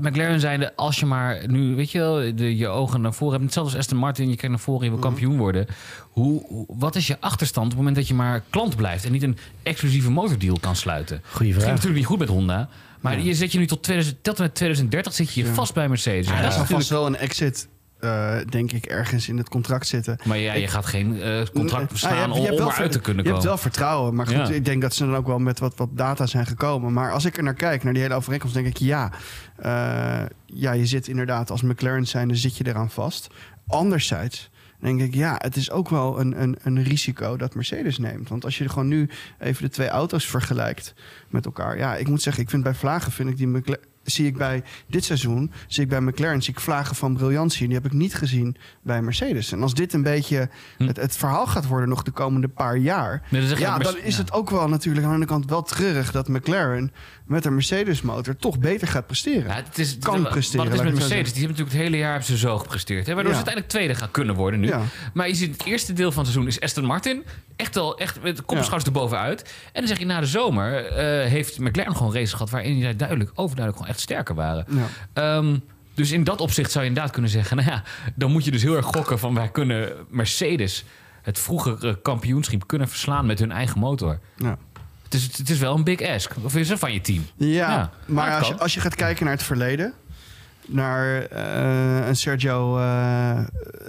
McLaren zijnde, als je maar nu, weet je wel, de, je ogen naar voren hebt. Hetzelfde als Aston Martin, je kijkt naar voren, je wil kampioen worden. Hoe, wat is je achterstand op het moment dat je maar klant blijft en niet een exclusieve motordeal kan sluiten? Goeie Het ging vraag. natuurlijk niet goed met Honda. Maar je zet je nu tot, 2000, tot en met 2030 zit je Ja. vast bij Mercedes. Ja, er dat is vast natuurlijk- wel een exit, eh, denk ik, ergens in het contract zitten. maar ja, je gaat geen eh, contract Nou, verslaan je hebt- je om, hebt om wel eruit te kunnen Je hebt komen. wel vertrouwen, maar goed, Ja. ik denk dat ze dan ook wel met wat, wat data zijn gekomen. Maar als ik er naar kijk, naar die hele overeenkomst, denk ik ja, eh, ja, je zit inderdaad als McLaren zijn, dan zit je eraan vast. Anderzijds denk ik, ja, het is ook wel een, een, een risico dat Mercedes neemt. Want als je gewoon nu even de twee auto's vergelijkt met elkaar, ja, ik moet zeggen, ik vind bij Vlagen vind ik die McLaren zie ik bij dit seizoen, zie ik bij McLaren, zie ik vlagen van briljantie. En die heb ik niet gezien bij Mercedes. En als dit een beetje Hm. het, het verhaal gaat worden nog de komende paar jaar... Nee, ja, dan is ja. het ook wel natuurlijk aan de ene kant wel treurig... dat McLaren met een Mercedes-motor toch beter gaat presteren. Ja, het is, Kan wat presteren, het is met Mercedes, die hebben natuurlijk het hele jaar hebben ze zo gepresteerd. Hè, waardoor Ja. ze uiteindelijk tweede gaan kunnen worden nu. Ja. Maar je ziet het eerste deel van het seizoen is Aston Martin. Echt wel echt met de kop en Ja. schouders erbovenuit. En dan zeg je na de zomer eh, heeft McLaren gewoon races gehad... waarin zij duidelijk, overduidelijk gewoon echt sterker waren. Ehm, dus in dat opzicht zou je inderdaad kunnen zeggen... nou ja, dan moet je dus heel erg gokken van... wij kunnen Mercedes het vroegere kampioenschap kunnen verslaan met hun eigen motor. Ja. Het is, het is wel een big ask. Of is het van je team? Ja, Ja, maar maar het als je, als je gaat kijken naar het verleden... naar eh, een Sergio, eh,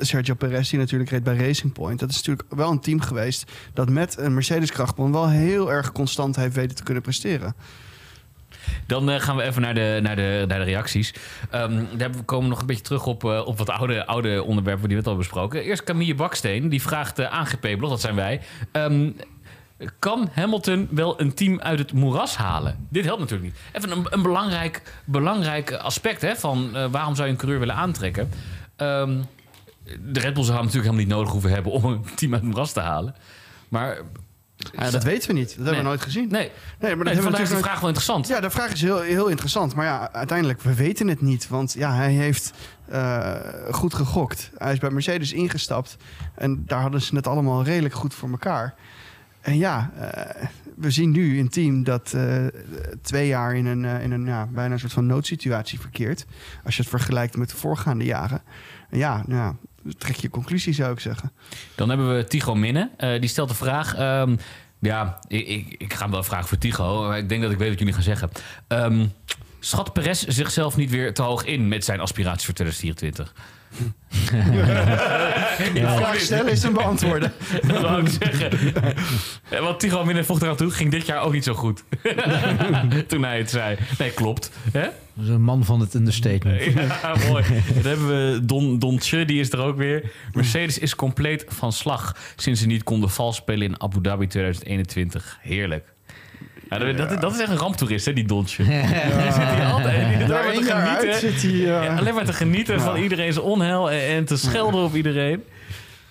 Sergio Perez die natuurlijk reed bij Racing Point. Dat is natuurlijk wel een team geweest... dat met een Mercedes-krachtbron wel heel erg constant heeft weten te kunnen presteren. Dan eh, gaan we even naar de, naar de, naar de reacties. Ehm, daar we komen nog een beetje terug op, op wat oude, oude onderwerpen die we net al besproken. Eerst Camille Baksteen, die vraagt uh, AGP-blog, dat zijn wij. Ehm, kan Hamilton wel een team uit het moeras halen? Dit helpt natuurlijk niet. Even een, een belangrijk, belangrijk aspect hè, van eh, waarom zou je een coureur willen aantrekken. Ehm, de Red Bull zou hem natuurlijk helemaal niet nodig hoeven hebben om een team uit het moeras te halen. Maar Ja, dat weten we niet. Dat hebben we nooit gezien. nee, Nee, maar dat nee hebben we vandaar is de vraag wel interessant. Ja, de vraag is heel, heel interessant. Maar ja, uiteindelijk, we weten het niet. Want ja, hij heeft eh, goed gegokt. Hij is bij Mercedes ingestapt. En daar hadden ze het allemaal redelijk goed voor elkaar. En ja, eh, we zien nu een team dat eh, twee jaar in een, eh, in een ja, bijna een soort van noodsituatie verkeert. Als je het vergelijkt met de voorgaande jaren. En ja, nou ja, trek je conclusie zou ik zeggen. Dan hebben we Tigo Minne. Die stelt de vraag. ehm, ja, ik, ik, ik ga hem wel vragen voor Tigo. Maar ik denk dat ik weet wat jullie gaan zeggen. Ehm, schat Perez zichzelf niet weer te hoog in met zijn aspiraties voor 2024? De vraag stellen is hem beantwoorden. Dat wou ik zeggen. Ja, Want Tigo Minne vocht eraan toe. Ging dit jaar ook niet zo goed. Toen hij het zei. Nee, klopt. Hè? Dat is een man van het understatement. Ja, mooi. Dan hebben we Don, Don Tje, die is er ook weer. Mercedes is compleet van slag sinds ze niet konden vals spelen in Abu Dhabi 2021. Heerlijk. Ja, dat, dat, dat is echt een ramptoerist, hè, die Dontje. Die zit hier altijd die zit Daar alleen maar te uit genieten. zit hij... Ja, alleen maar te genieten van iedereen's onheil en, en te schelden op iedereen.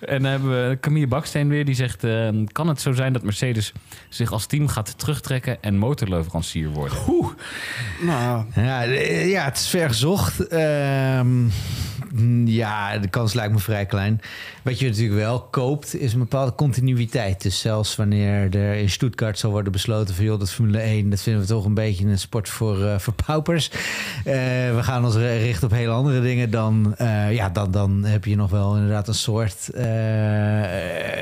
En dan hebben we Camille Baksteen weer, die zegt... eh, kan het zo zijn dat Mercedes zich als team gaat terugtrekken... en motorleverancier worden? nou, Ja, ja, het is ver gezocht. Ehm, ja, de kans lijkt me vrij klein. Wat je natuurlijk wel koopt, is een bepaalde continuïteit. Dus zelfs wanneer er in Stuttgart zal worden besloten van... joh, dat Formule 1, dat vinden we toch een beetje een sport voor, eh, voor paupers. Eh, we gaan ons richten op hele andere dingen. Dan, eh, ja, dan, dan heb je nog wel inderdaad een soort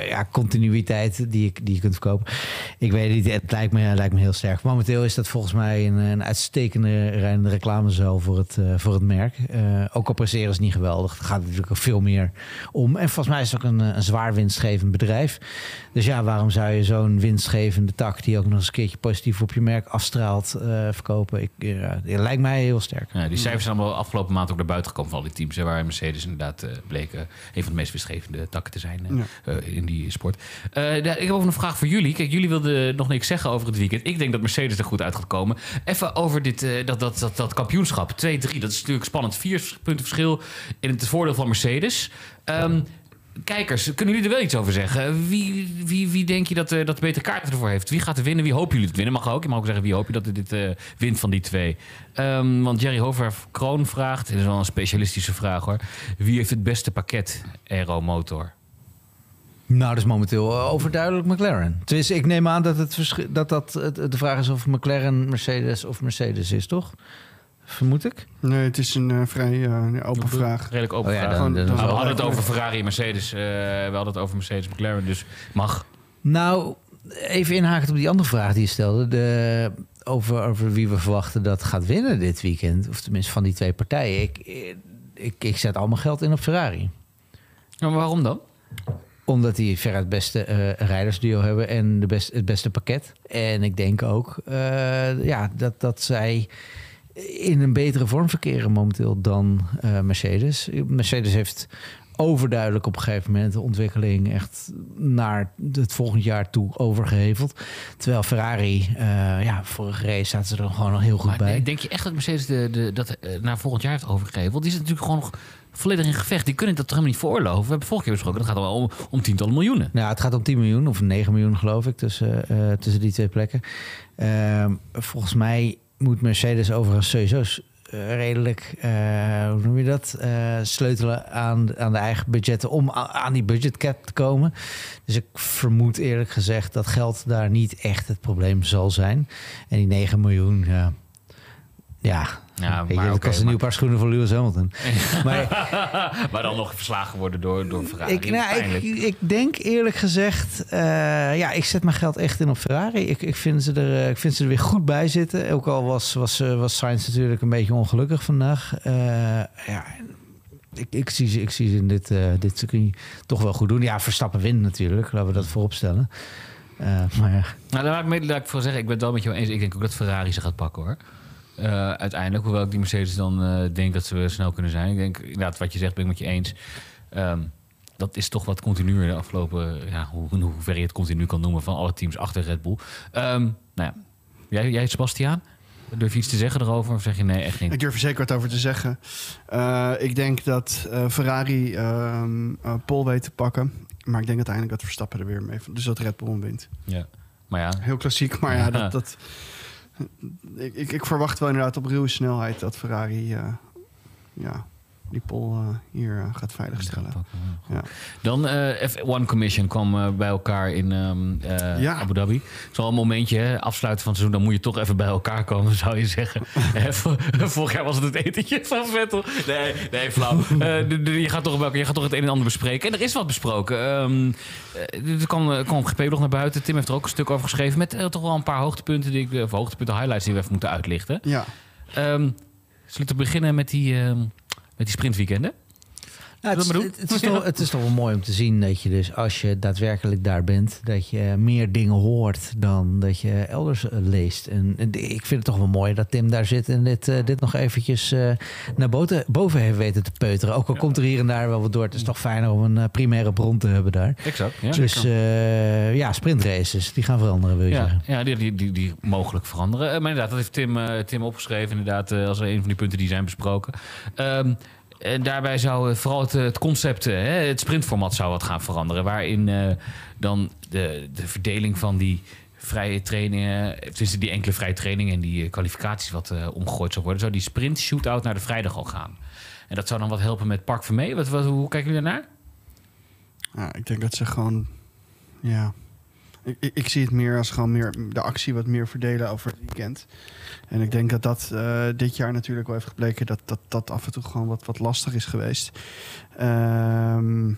ja, continuïteit die je, die je kunt verkopen. Ik weet niet, het lijkt me, lijkt me heel sterk. Momenteel is dat volgens mij een, een uitstekende reclamezuil voor het, voor het merk. Ook al presteren ze niet geweldig. Er gaat natuurlijk veel meer om. En volgens mij is het ook een, eh, een zwaar winstgevend bedrijf. Dus ja, waarom zou je zo'n winstgevende tak... die ook nog eens een keertje positief op je merk afstraalt, eh, verkopen? Ik, ja, het lijkt mij heel sterk. Ja, die cijfers zijn allemaal afgelopen maand ook naar buiten gekomen van al die teams. hè, Waar Mercedes inderdaad eh, bleek eh, een van de meest winstgevende takken te zijn eh, eh, in die sport. Eh, ik heb ook een vraag voor jullie. Kijk, jullie wilden nog niks zeggen over het weekend. Ik denk dat Mercedes er goed uit gaat komen. Even over dit, eh, dat, dat, dat, dat kampioenschap. 2-3, dat is natuurlijk spannend. Vier punten verschil in het voordeel van Mercedes. Ehm, kijkers, kunnen jullie er wel iets over zeggen? Wie, wie, wie denk je dat, eh, dat beter kaarten ervoor heeft? Wie gaat er winnen? Wie hopen jullie het winnen? Mag ook. Je mag ook zeggen wie hoop je dat dit eh, wint van die twee. Ehm, want Jerry Hover Kroon vraagt, dit is wel een specialistische vraag hoor. Wie heeft het beste pakket Aero Motor? Nou, dat is momenteel eh, overduidelijk McLaren. Dus ik neem aan dat, het dat, dat de vraag is of McLaren Mercedes of Mercedes is, toch? Vermoed ik. Nee, het is een eh, vrij eh, open vraag. Redelijk open Oh ja, vraag. dan- dan- Maar dan- we hadden het over Ferrari en Mercedes. eh, we hadden het over Mercedes McLaren, dus mag. Nou, even inhakend op die andere vraag die je stelde. De, over, over wie we verwachten dat gaat winnen dit weekend. Of tenminste van die twee partijen. Ik, ik, ik zet al mijn geld in op Ferrari. Ja, maar waarom dan? Omdat die veruit het beste eh, rijdersduo hebben en de best, het beste pakket. En ik denk ook eh, ja, dat, dat zij in een betere vorm verkeren momenteel dan eh, Mercedes. Mercedes heeft overduidelijk op een gegeven moment de ontwikkeling echt naar het volgend jaar toe overgeheveld. Terwijl Ferrari, eh, ja, vorige race zaten ze er gewoon nog heel goed Maar bij. nee, denk je echt dat Mercedes de, de, dat eh, naar volgend jaar heeft overgegeven? Want die is natuurlijk gewoon nog volledig in gevecht. Die kunnen dat toch helemaal niet veroorloven? We hebben vorige keer besproken, dat gaat al om, om tientallen miljoenen. Nou, het gaat om 10 miljoen of 9 miljoen geloof ik tussen, tussen die twee plekken. Ehm, volgens mij moet Mercedes overigens sowieso eh, redelijk, eh, hoe noem je dat, Eh, sleutelen aan, aan de eigen budgetten om aan die budgetcap te komen. Dus ik vermoed eerlijk gezegd dat geld daar niet echt het probleem zal zijn. En die 9 miljoen, ja, Ja, maar dat oké, kost een nieuw paar schoenen voor Lewis Hamilton. maar maar dan nog verslagen worden door, door Ferrari. Ik, nou, ik, ik denk eerlijk gezegd, eh, ja, ik zet mijn geld echt in op Ferrari. Ik, ik, vind, ze er, eh, ik vind ze er weer goed bij zitten. Ook al was, was, eh, was Sainz natuurlijk een beetje ongelukkig vandaag. Ja, ik, ik, zie ze, ik zie ze in dit, eh dit circuit toch wel goed doen. Ja, Verstappen wint natuurlijk, laten we dat voorop stellen. Maar ja, Nou, daar laat ik, laat ik voor zeggen, ik ben het wel met jou eens. Ik denk ook dat Ferrari ze gaat pakken hoor. Eh, uiteindelijk, hoewel ik die Mercedes dan eh, denk dat ze snel kunnen zijn. Ik denk inderdaad, wat je zegt, ben ik met je eens. Ehm, dat is toch wat continuer de afgelopen, ja, hoe, hoe ver je het continu kan noemen, van alle teams achter Red Bull. Ehm, nou ja, jij, jij Sebastiaan, durf je iets te zeggen erover? Of zeg je nee, echt niet? Ik durf er zeker wat over te zeggen. Eh, ik denk dat Ferrari ehm eh, Pol weet te pakken. Maar ik denk uiteindelijk dat Verstappen er weer mee... Dus dat Red Bull wint. Ja. Maar ja, Heel klassiek, maar ja, dat... dat ik, ik, verwacht wel inderdaad op ruwe snelheid dat Ferrari... eh, ja, die Pol eh, hier eh, gaat veiligstellen. Ja. Dan eh F1 Commission kwam bij elkaar in eh, Ja. Abu Dhabi. Zo'n een momentje, hè, afsluiten van het seizoen, dan moet je toch even bij elkaar komen, zou je zeggen. Vor- Vorig jaar was het het etentje van Vettel. Nee, nee, flauw. Je, gaat toch bij je gaat toch het een en ander bespreken. En er is wat besproken. Eh, er kwam, kwam GP nog naar buiten. Tim heeft er ook een stuk over geschreven. Met toch wel een paar hoogtepunten, die ik, of hoogtepunten, highlights die we even moeten uitlichten. ja. Ehm zullen we beginnen met die, met die sprintweekenden? Nou, het, is, het, toch, het is toch wel mooi om te zien dat je dus als je daadwerkelijk daar bent, dat je meer dingen hoort dan dat je elders eh, leest. En, en ik vind het toch wel mooi dat Tim daar zit en dit, eh, dit nog eventjes eh, naar boven, boven heeft weten te peuteren. Ook al komt er hier en daar wel wat door. Het is toch fijner om een primaire bron te hebben daar. Exact. Ja. Dus eh, ja, sprintraces, die gaan veranderen wil je Ja, zeggen. ja die, die, die, die mogelijk veranderen. Maar inderdaad, dat heeft Tim, Tim opgeschreven. Inderdaad, als een van die punten die zijn besproken. Ehm, en daarbij zou eh, vooral het, eh, concept, eh, het sprintformat zou wat gaan veranderen. Waarin eh, dan de, de verdeling van die vrije trainingen, tussen die enkele vrije trainingen en die eh, kwalificaties wat eh, omgegooid zou worden. Zou die sprint shootout naar de vrijdag al gaan. En dat zou dan wat helpen met Park Vermee. Wat, wat, hoe kijken jullie daarnaar? Ja, ik denk dat ze gewoon... Ja... Ik, zie het meer als gewoon meer de actie wat meer verdelen over het weekend. En ik denk dat dat eh, dit jaar natuurlijk wel heeft gebleken... dat dat, dat af en toe gewoon wat, wat lastig is geweest. Ehm,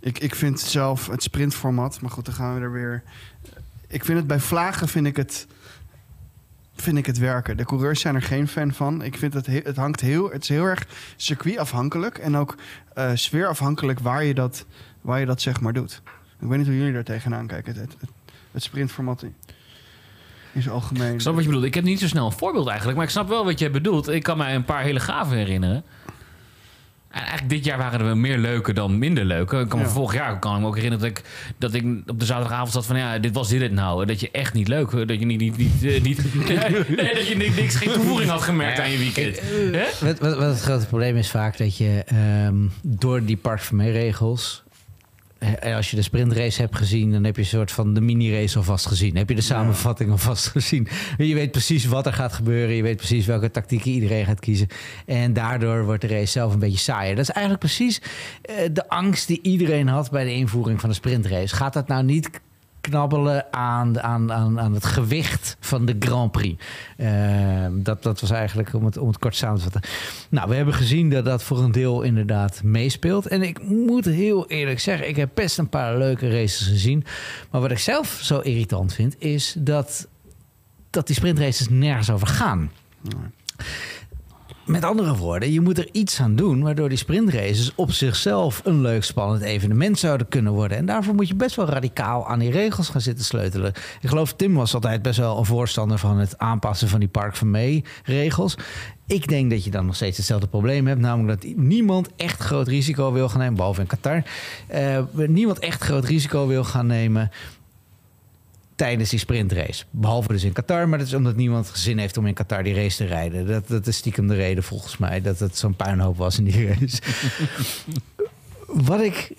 ik, ik vind zelf het sprintformat... Maar goed, dan gaan we er weer... Ik vind het bij vlagen vind ik het, vind ik het werken. De coureurs zijn er geen fan van. Ik vind het, he- het hangt heel... Het is heel erg circuitafhankelijk. En ook eh sfeerafhankelijk waar je dat, waar je dat zeg maar doet. Ik weet niet hoe jullie daar tegenaan kijken. Het, het, het sprintformat in, zijn algemeen. Ik snap wat je bedoelt. Ik heb niet zo snel een voorbeeld eigenlijk, maar ik snap wel wat je bedoelt. Ik kan mij een paar hele gave herinneren. En eigenlijk dit jaar waren er meer leuke dan minder leuke. Ik kan me Ja. vorig jaar kan ik me ook herinneren dat ik, dat ik op de zaterdagavond zat van ja, dit was dit het nou. Dat je echt niet leuk, dat je niet, niet, niet, eh, niet nee, dat je ni- niks, geen toevoeging had gemerkt aan je weekend. Hè? Wat, wat, wat het grote probleem is vaak dat je ehm, door die Park Als je de sprintrace hebt gezien, dan heb je een soort van de mini-race alvast gezien. Heb je de samenvatting alvast gezien. Je weet precies wat er gaat gebeuren. Je weet precies welke tactieken iedereen gaat kiezen. En daardoor wordt de race zelf een beetje saaier. Dat is eigenlijk precies eh, de angst die iedereen had bij de invoering van de sprintrace. Gaat dat nou niet knabbelen aan, aan, aan, aan het gewicht van de Grand Prix. Uh, dat, dat was eigenlijk, om het, om het kort samen te vatten. Nou, we hebben gezien dat dat voor een deel inderdaad meespeelt. En ik moet heel eerlijk zeggen, ik heb best een paar leuke races gezien. Maar wat ik zelf zo irritant vind, is dat, dat die sprintraces nergens over gaan. Met andere woorden, je moet er iets aan doen waardoor die sprintraces op zichzelf een leuk spannend evenement zouden kunnen worden. En daarvoor moet je best wel radicaal aan die regels gaan zitten sleutelen. Ik geloof Tim was altijd best wel een voorstander van het aanpassen van die Park van Mee regels. Ik denk dat je dan nog steeds hetzelfde probleem hebt. Namelijk dat niemand echt groot risico wil gaan nemen. Behalve in Qatar. Uh, niemand echt groot risico wil gaan nemen tijdens die sprintrace. Behalve dus in Qatar, maar dat is omdat niemand zin heeft om in Qatar die race te rijden. Dat, dat is stiekem de reden volgens mij dat het zo'n puinhoop was in die race. Wat ik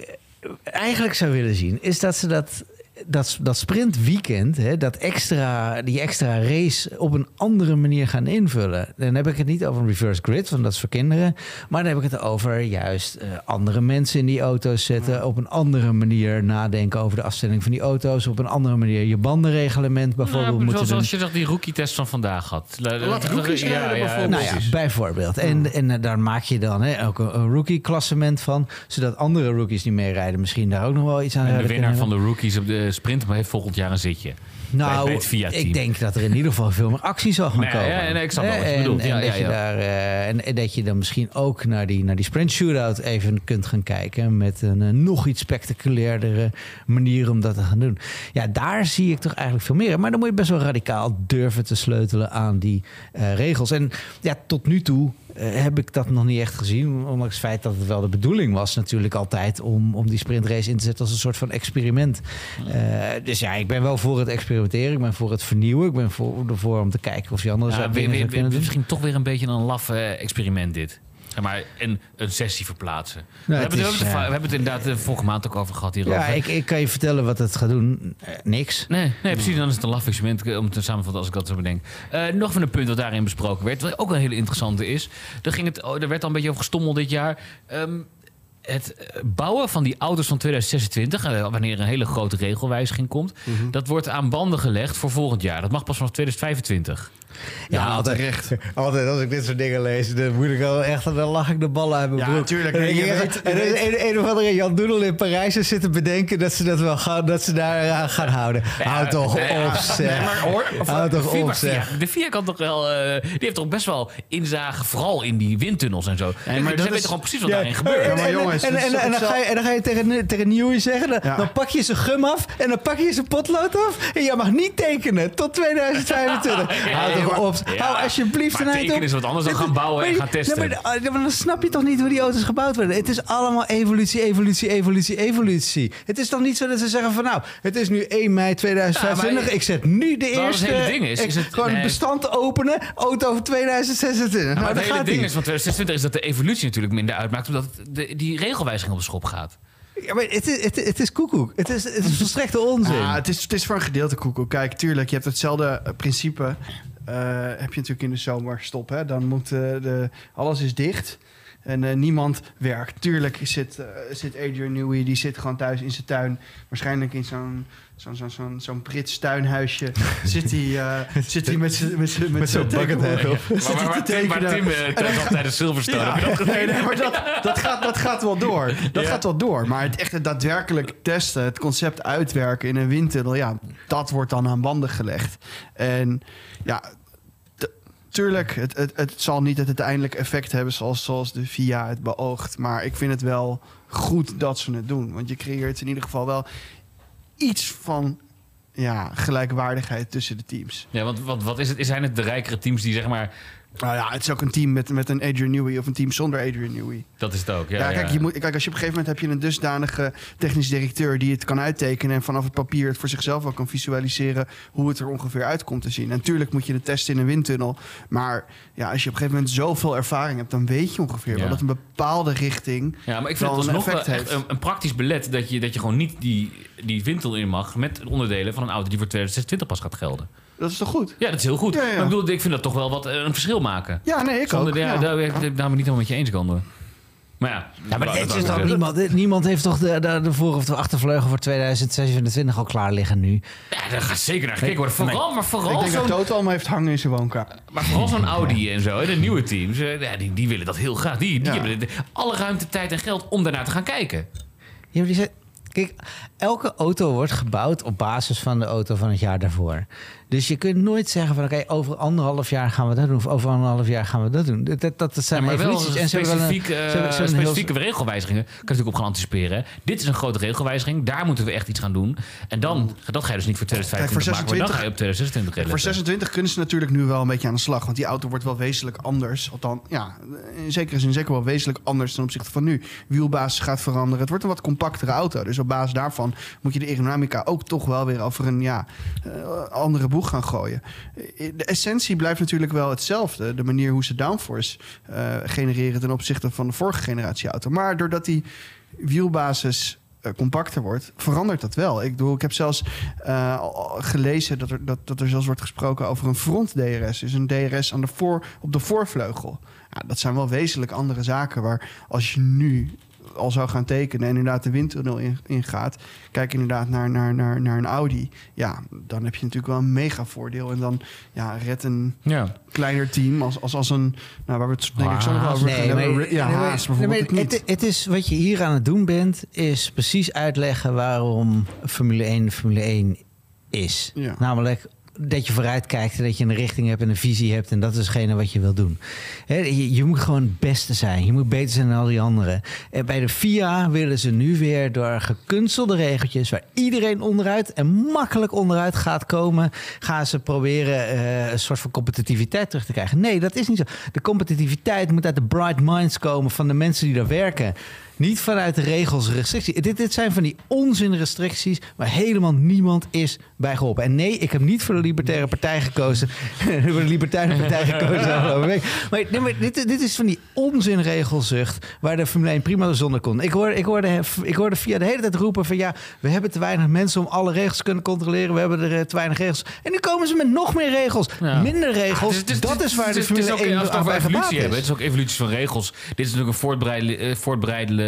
eigenlijk zou willen zien, is dat ze dat dat, dat sprintweekend, hè, dat extra, die extra race op een andere manier gaan invullen. Dan heb ik het niet over een reverse grid, want dat is voor kinderen. Maar dan heb ik het over juist uh, andere mensen in die auto's zetten. Op een andere manier nadenken over de afstelling van die auto's. Op een andere manier je bandenreglement bijvoorbeeld nou, moeten Zoals je zag die rookie-test van vandaag had. Laat rookies ja, rijden, bijvoorbeeld. Nou ja, bijvoorbeeld. En, en uh, daar maak je dan hè, ook een, een rookie-klassement van. Zodat andere rookies die meerijden misschien daar ook nog wel iets aan en hebben. de winnaar van de rookies op de sprint maar heeft volgend jaar een zitje. Nou, ik denk dat er in ieder geval veel meer actie zal gaan Nee, komen. ja, nee, ik snap wel wat je En- bedoelt. En, Ja, dat ja, je daar, eh, en, en dat je dan misschien ook naar die, naar die sprint shootout even kunt gaan kijken. Met een eh, nog iets spectaculairdere manier om dat te gaan doen. Ja, daar zie ik toch eigenlijk veel meer. Maar dan moet je best wel radicaal durven te sleutelen aan die eh, regels. En ja, tot nu toe heb ik dat nog niet echt gezien. Ondanks het feit dat het wel de bedoeling was natuurlijk altijd om, om die sprintrace in te zetten als een soort van experiment. Eh, dus ja, ik ben wel voor het experimenteren. Ik ben voor het vernieuwen. Ik ben voor, ervoor om te kijken of je andere Ja, weer, misschien toch weer een beetje een laf eh, experiment dit. Zeg maar, en een sessie verplaatsen. we, hebben, het- is, we, hebben het, ja. we hebben het inderdaad de vorige maand ook over gehad hierover. Ja, ik, ik kan je vertellen wat het gaat doen. Eh, niks. Nee, nee, precies. Dan is het een laf experiment eh, om te samenvatten als ik dat zo bedenk. Eh, nog van een punt dat daarin besproken werd, wat ook een hele interessante is. Er, ging het, oh, er werd al een beetje over gestommeld dit jaar. Ehm, het eh, bouwen van die auto's van 2026, eh, wanneer een hele grote regelwijziging komt, dat wordt aan banden gelegd voor volgend jaar. Dat mag pas vanaf 2025. Ja, altijd terecht. Altijd als ik dit soort dingen lees, dan moet ik al echt, dan lach ik de ballen uit mijn Ja, broek. natuurlijk. En Je weet- en is een, een of andere Jan Doedel in Parijs is zitten bedenken dat ze dat wel gaan, dat ze daar aan gaan houden. Houd toch op, ja. zeg. Nee, maar hoor, Houd toch op, zeg. De VIA kan toch wel, eh, die heeft toch best wel inzage, vooral in die windtunnels en zo. maar maar ze weten gewoon precies wat Ja, daarin gebeurt. Ja, maar en, jongens, en, en, en dan, ga je, en dan ga je tegen, tegen Newey zeggen, dan, Ja. dan pak je zijn gum af en dan pak je zijn potlood af en je mag niet tekenen tot 2025. Ja, Hou ja, toch maar- op. ja, Hou alsjeblieft een eind op. is wat anders dan Het gaan bouwen en gaan testen. Ja, maar, maar dan snap je toch niet hoe die auto's gebouwd worden. Het is allemaal evolutie, evolutie, evolutie, evolutie. Het is toch niet zo dat ze zeggen van nou, het is nu 1 mei 2025. Ja, maar- ik zet nu de het eerste... hele ding is, het- gewoon nee. het bestand openen, auto voor 2026. Maar nou, het hele gaat ding is van 2026 is dat de evolutie natuurlijk minder uitmaakt, omdat de, die regelwijziging op de schop gaat. Ja, maar het is, het, het is koekoek. Het is, het is volstrekte onzin. Ja, het, is, het is voor een gedeelte koekoek. Kijk, tuurlijk, je hebt hetzelfde eh, principe. Eh, heb je natuurlijk in de zomerstop. Hè? Dan moet eh, de, alles is dicht. En eh, niemand werkt. Tuurlijk zit, zit Adrian Newey, die zit gewoon thuis in zijn tuin. Waarschijnlijk in zo'n zo'n zo'n zo'n zo'n Brits tuinhuisje. zit hij eh, zit hij met zijn met zijn- met zo'n zijn buckethead op. Maar waar te Tim, tekenen. Tim al tijdens Silverstone. Ja, dat nee, nee, maar dat, dat, gaat, dat gaat wel door. Dat Ja. gaat wel door. Maar het echte daadwerkelijk testen, het concept uitwerken in een windtunnel, ja, dat wordt dan aan banden gelegd. En ja, tuurlijk, het, het, het zal niet het uiteindelijk effect hebben zoals, zoals de VIA het beoogt. Maar ik vind het wel goed dat ze het doen. Want je creëert in ieder geval wel iets van ja, gelijkwaardigheid tussen de teams. Ja, want wat, wat is het? Zijn het de rijkere teams die zeg maar Nou ja, het is ook een team met, met een Adrian Newey of een team zonder Adrian Newey. Dat is het ook. Ja, Ja, kijk, Je moet, kijk, als je op een gegeven moment heb je een dusdanige technisch directeur die het kan uittekenen en vanaf het papier het voor zichzelf wel kan visualiseren hoe het er ongeveer uit komt te zien. Natuurlijk moet je het testen in een windtunnel, maar ja, als je op een gegeven moment zoveel ervaring hebt, dan weet je ongeveer Ja. wel dat een bepaalde richting. Ja, maar ik vind het wel echt heeft. een, een praktisch belet dat je, dat je gewoon niet die, die windtunnel in mag met onderdelen van een auto die voor 2026 pas gaat gelden. Dat is toch goed? Ja, dat is heel goed. Ja, ja. Maar ik bedoel, ik vind dat toch wel wat eh, een verschil maken. Ja, nee, ik Zonder, ook. ja, ja. Daar ben ik het niet helemaal met je eens kan doen. Maar ja, Ja, maar dit is toch niemand, dit- niemand heeft toch de, de, de voor- of de achtervleugel voor 2027 al klaar liggen nu. Ja, daar gaat zeker naar gekeken worden. Vooral, maar Ik vooral denk dat zo'n Toto allemaal heeft hangen in zijn woonkamer. maar vooral zo'n Audi en zo, hè, de nieuwe teams, eh, ja, die, die willen dat heel graag. Die, die Ja. hebben de- alle ruimte, tijd en geld om daarnaar te gaan kijken. Ja, maar die zei, kijk, elke auto wordt gebouwd op basis van de auto van het jaar daarvoor. Dus je kunt nooit zeggen van oké, over anderhalf jaar gaan we dat doen. Of over anderhalf jaar gaan we dat doen. Dat, dat, dat zijn Ja, maar wel evoluties. En ze hebben wel een- eh, ze hebben- ze hebben een heel- specifieke regelwijzigingen. Kan je natuurlijk op gaan anticiperen. Dit is een grote regelwijziging. Daar moeten we echt iets gaan doen. En dan, dat ga je dus niet voor 2025 Kijk, voor maken. Maar dan ga je op 2026 Voor redden. 26 kunnen ze natuurlijk nu wel een beetje aan de slag. Want die auto wordt wel wezenlijk anders. Althans, ja, in zekere zin zeker wel wezenlijk anders ten opzichte van nu. Wielbasis gaat veranderen. Het wordt een wat compactere auto. Dus op basis daarvan moet je de aerodynamica ook toch wel weer over een ja, eh, andere boeg gaan gooien. De essentie blijft natuurlijk wel hetzelfde. De manier hoe ze downforce eh, genereren ten opzichte van de vorige generatie auto. Maar doordat die wielbasis eh, compacter wordt, verandert dat wel. Ik, bedoel, ik heb zelfs eh, gelezen dat er, dat, dat er zelfs wordt gesproken over een front DRS. Dus een DRS aan de voor, op de voorvleugel. Dat zijn wel wezenlijk andere zaken waar als je nu al zou gaan tekenen en inderdaad de windtunnel in, ingaat, kijk inderdaad naar, naar, naar, naar een Audi. Ja, dan heb je natuurlijk wel een mega voordeel. En dan ja, redt een Ja. kleiner team als, als, als een, nou, waar we het denk ik zo nog over gaan hebben. maar- Ja, nee, maar- Haas bijvoorbeeld nee, het, het is wat je hier aan het doen bent, is precies uitleggen waarom Formule 1 Formule 1 is. Ja. Namelijk dat je vooruit kijkt en dat je een richting hebt en een visie hebt en dat is hetgene wat je wil doen. Je moet gewoon het beste zijn. Je moet beter zijn dan al die anderen. En bij de FIA willen ze nu weer door gekunstelde regeltjes waar iedereen onderuit en makkelijk onderuit gaat komen, gaan ze proberen eh, een soort van competitiviteit terug te krijgen. Nee, dat is niet zo. De competitiviteit moet uit de bright minds komen van de mensen die daar werken. Niet vanuit de regels, restricties. Dit, dit zijn van die onzinrestricties waar helemaal niemand is bij geholpen. En nee, ik heb niet voor de Libertaire Partij gekozen. voor de Libertaire Partij gekozen afgelopen week. Maar, nee, maar dit, dit is van die onzinregelzucht waar de Formule 1 prima zonder kon. Ik hoorde, ik, hoorde, ik hoorde via de hele tijd roepen van ja, we hebben te weinig mensen om alle regels te kunnen controleren. We hebben er eh, te weinig regels. En nu komen ze met nog meer regels. Ja. Minder regels. Ja, het is- het dat is waar de Formule ook, 1 Als we het aan bij gebaat is. het is ook evolutie van regels. Dit is natuurlijk een voortbreidelen,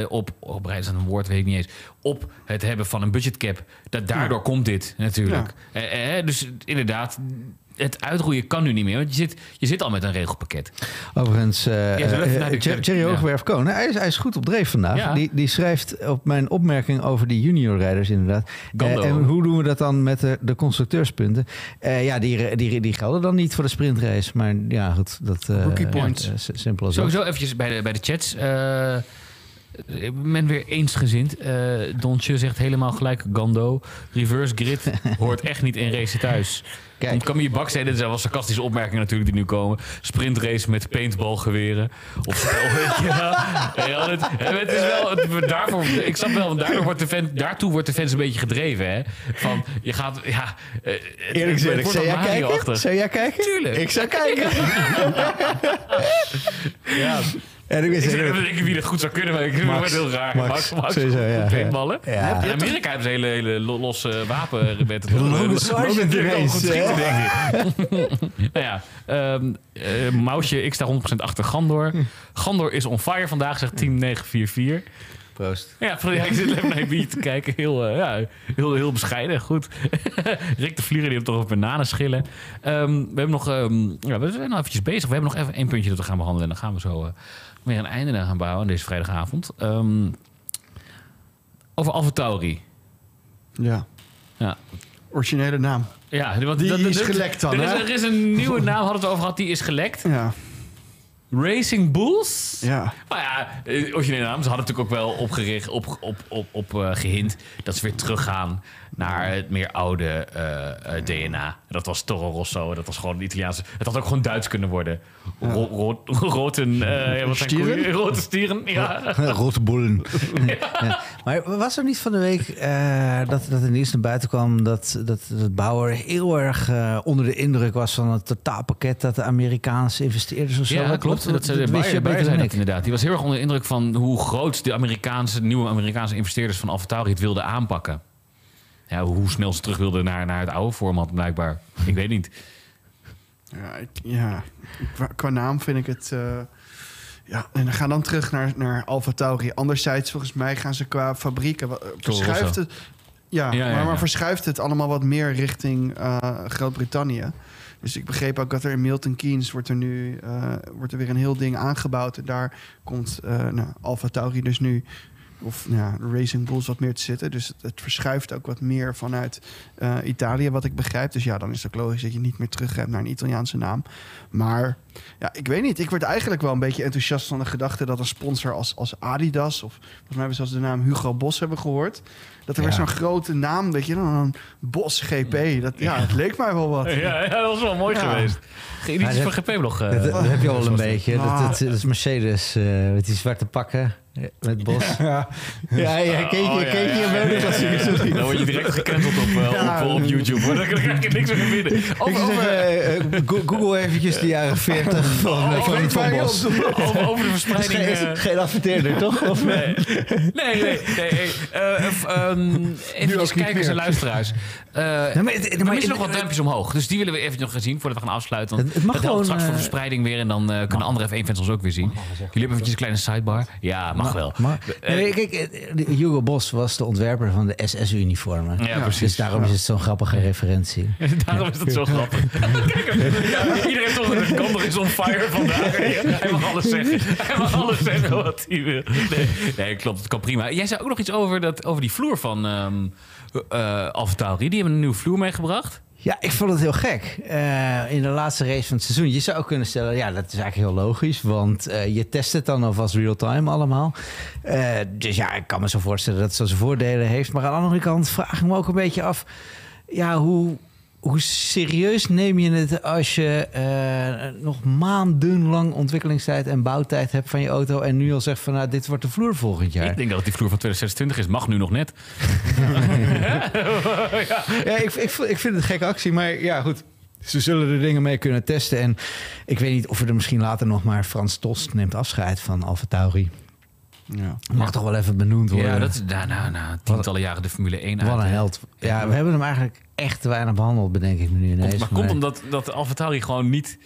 eh, voortbreidelen op... Oh, breid is dat een woord, weet ik niet eens. Op het hebben van een budgetcap. Dat daardoor komt dit natuurlijk. Eh, eh, dus inderdaad, het uitroeien kan nu niet meer. Want je zit, je zit al met een regelpakket. Overigens, eh Ja, eh, Thierry ja. Hoogwerf Koon, hij is, hij is goed op dreef vandaag. Ja. Die, die schrijft op mijn opmerking over die juniorrijders inderdaad. Eh, en hoe doen we dat dan met de, de constructeurspunten? Eh, ja, die, die, die gelden dan niet voor de sprintrace. Maar ja, goed. Dat, eh, Rookie points. eh, simpel als dat. Sowieso eventjes bij de, bij de chats. Ik ben weer eensgezind. Eh Dontje zegt helemaal gelijk Gando. Reverse grid hoort echt niet in race thuis. Kijk. Kijk. Camille Baksteden, dat zijn wel sarcastische opmerkingen natuurlijk die nu komen. Sprintrace met paintballgeweren. Of wel. Ja, het, het is wel, het, daarvoor, ik snap wel, want daardoor wordt de fan, daartoe wordt de fans een beetje gedreven. Hè? Van, je gaat, ja... eh, het- Eerlijk gezegd, zou jij kijken? Zou jij kijken? Tuurlijk. Ik zou kijken. Ja. En ik Ik te denken wie dat goed zou kunnen, maar ik vind het heel raar. Max. Max, Max, Sowieso, ja, paintballen. ja. Ja. In Amerika hebben ze hele, hele lo- losse wapenrebetten. Logan Sargent ineens, goed schieten, denk ik. nou ja, Mausje, ik sta 100% achter Gandor. Gandor is on fire vandaag, zegt Team 944. Proost. Ja, ik zit even naar je te kijken. Heel, eh, ja, heel, heel bescheiden, goed. Rick de Vlieger, die heeft toch over bananen schillen. Ehm, we hebben nog, ehm, ja, we zijn nog eventjes bezig. We hebben nog even één puntje dat we gaan behandelen. En dan gaan we zo eh, weer een einde aan gaan bouwen deze vrijdagavond. Ehm, over Alfa Tauri. Ja. Ja. Originele naam. Ja, want Die dat- is gelekt dan, er is, hè? er is een nieuwe naam, hadden we het over gehad, die is gelekt. Ja. Racing Bulls? Ja. Nou ja, eh, originele naam. Ze hadden natuurlijk ook wel opgericht, op, op, op, op eh, gehint dat ze weer teruggaan naar het meer oude eh, eh, DNA. Dat was Toro Rosso. Dat was gewoon een Italiaanse. Het had ook gewoon Duits kunnen worden. Ro, ro, roten, eh, wat zijn Stieren? koeien? Rote stieren. Ja. Rote bollen. Ja. Maar was er niet van de week dat, dat er nieuws naar buiten kwam... dat, dat, dat Bauer heel erg onder de indruk was van het totaalpakket... dat de Amerikaanse investeerders of zo... Ja, klopt. Dat ze dat Bayer, Bayer beter zei dat ik. inderdaad. Die was heel erg onder de indruk van hoe groot de Amerikaanse, nieuwe Amerikaanse investeerders van AlphaTauri het wilden aanpakken. Ja, hoe snel ze terug wilden naar, naar het oude format, blijkbaar. Ik weet niet. Ja, ik, ja. Qua, qua naam vind ik het... eh, ja, en dan gaan dan terug naar, naar Alfa Tauri. Anderzijds, volgens mij gaan ze qua fabrieken... wa- verschuift het... Ja, Ja, ja, maar, maar verschuift het allemaal wat meer richting eh, Groot-Brittannië. Dus ik begreep ook dat er in Milton Keynes wordt er nu eh, wordt er weer een heel ding aangebouwd. En daar komt eh nou, Alfa Tauri dus nu, of nou ja, Racing Bulls wat meer te zitten. Dus het, verschuift ook wat meer vanuit eh, Italië, wat ik begrijp. Dus ja, dan is het ook logisch dat je niet meer teruggaat naar een Italiaanse naam. Maar ja, ik weet niet. Ik word eigenlijk wel een beetje enthousiast van de gedachte dat een sponsor als, als Adidas, of volgens mij hebben we zelfs de naam Hugo Bos hebben gehoord. Dat er Ja. weer zo'n grote naam, weet je, dan een Bos GP. Dat, ja, het leek mij wel wat. Ja, ja, dat was wel mooi Ja. geweest. Geen iets van GP-blog. Dat, dat heb je al een beetje. Dat, Ah. dat, dat is Mercedes eh, met die zwarte pakken. eh, Met bos. Ja, ja, ja keek Oh, je, ja, keek je ja? Dan word je direct gecanceld op, eh, Ja. op, op YouTube. Hoor. Dan krijg je niks meer Over, over, eh, go- Google eventjes de jaren 40 van, eh, van, weet van doet. over, over de is verspreiding... geen, eh, geen adverteerder, toch? Of, Nee, nee, nee. nee, nee. Eh, f- ehm, even niet kijkers en luisteraars. Eh Nee, maar het- we maar- missen nog wat duimpjes omhoog. Dus die willen we even nog gaan zien voordat we gaan afsluiten. Want Het- het mag dat gewoon, straks voor de verspreiding weer. En dan eh, kunnen andere F1-fans ons ook weer zien. Jullie hebben eventjes een kleine sidebar. Ja, mag wel. Nee, kijk, Hugo Bos was de ontwerper van de SS-uniformen. Ja, precies. Dus daarom is het zo'n grappige referentie. Daarom is dat zo grappig. Kijk hem. Ja, iedereen toch de kander is on fire vandaag. Hij mag alles zeggen. Hij mag alles zeggen wat hij wil. Nee, nee klopt. Het kan prima. Jij zei ook nog iets over, dat, over die vloer van ehm eh Alpha Tauri. Die hebben een nieuwe vloer meegebracht. Ja, ik vond het heel gek. Eh, in de laatste race van het seizoen. Je zou ook kunnen stellen, ja, dat is eigenlijk heel logisch. Want eh, je test het dan alvast real-time allemaal. Eh, dus ja, ik kan me zo voorstellen dat het zo zijn voordelen heeft. Maar aan de andere kant vraag ik me ook een beetje af... Ja, hoe, hoe serieus neem je het als je eh, nog maandenlang ontwikkelingstijd en bouwtijd hebt van je auto... en nu al zegt van, nou, dit wordt de vloer volgend jaar. Ik denk dat het die vloer van 2026 is. Mag nu nog net. Ja, ik, ik, ik vind het een gekke actie, maar ja, goed. Ze zullen er dingen mee kunnen testen. En ik weet niet of er misschien later nog maar Frans Tost neemt afscheid van Alfa Tauri. Ja. Mag toch wel even benoemd worden. Ja, dat is nou, nou, nou, tientallen jaren de Formule 1 uit. Wat een held. Ja, we hebben hem eigenlijk echt te weinig behandeld, bedenk ik me nu ineens. Komt, maar komt omdat dat Alfa Tauri gewoon niet,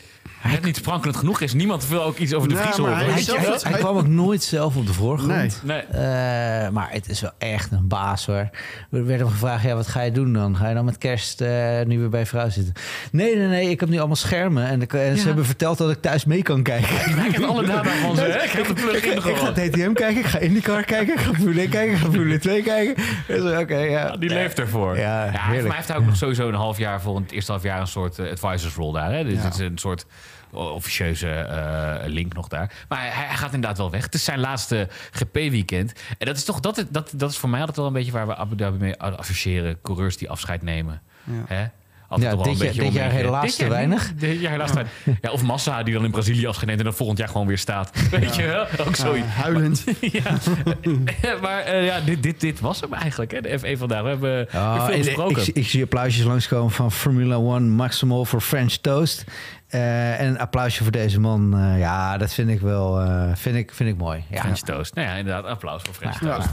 net niet sprankelend genoeg is. Niemand wil ook iets over de Vries maar horen. hij hij, zelf- hij, hij kwam ook nooit zelf op de voorgrond. Nee. Nee. Eh, maar het is wel echt een baas hoor. We werden hem gevraagd, ja, wat ga je doen dan? Ga je dan met kerst eh, nu weer bij vrouw zitten? Nee, nee, nee, ik heb nu allemaal schermen. En, ik- en ze hebben verteld dat ik thuis mee kan kijken. Ik heb alle data van ze. Ik heb de ik, plug-in ik ga gewoon. DTM kijken, ik ga IndyCar kijken, ik ga Formule 1 kijken, ik ga Formule 2 kijken. Dus, Oké, ja. Ja, die leeft ervoor. Ja, heerlijk. mij heeft hij ook nog sowieso een half jaar voor het eerste half jaar een soort eh, advisors rol daar. Hè? Dus Ja. het is een soort officieuze eh, link nog daar. Maar hij, hij gaat inderdaad wel weg. Het is zijn laatste GP-weekend. En dat is toch dat, dat, dat is voor mij altijd wel een beetje waar we Abu Dhabi mee associëren. Coureurs die afscheid nemen. Ja. Hè? Altijd Ja, wel dit een jaar- beetje dit jaar helaas Dit te weinig. Dit jaar helaas weinig. Ja, of Massa die dan in Brazilië afscheid neemt en dan volgend jaar gewoon weer staat. Weet je wel? Ook Ja, zoiets. huilend. ja, maar eh, ja, dit, dit, dit was hem eigenlijk, hè, de F1 vandaag. We hebben Oh, veel besproken. ik, ik zie applausjes langskomen van Formula One Maximal voor French Toast. Eh, en een applausje voor deze man. Eh, ja, dat vind ik wel eh, vind ik, vind ik mooi. Ja. French Toast. Nou ja, inderdaad, applaus voor French Ja. Toast.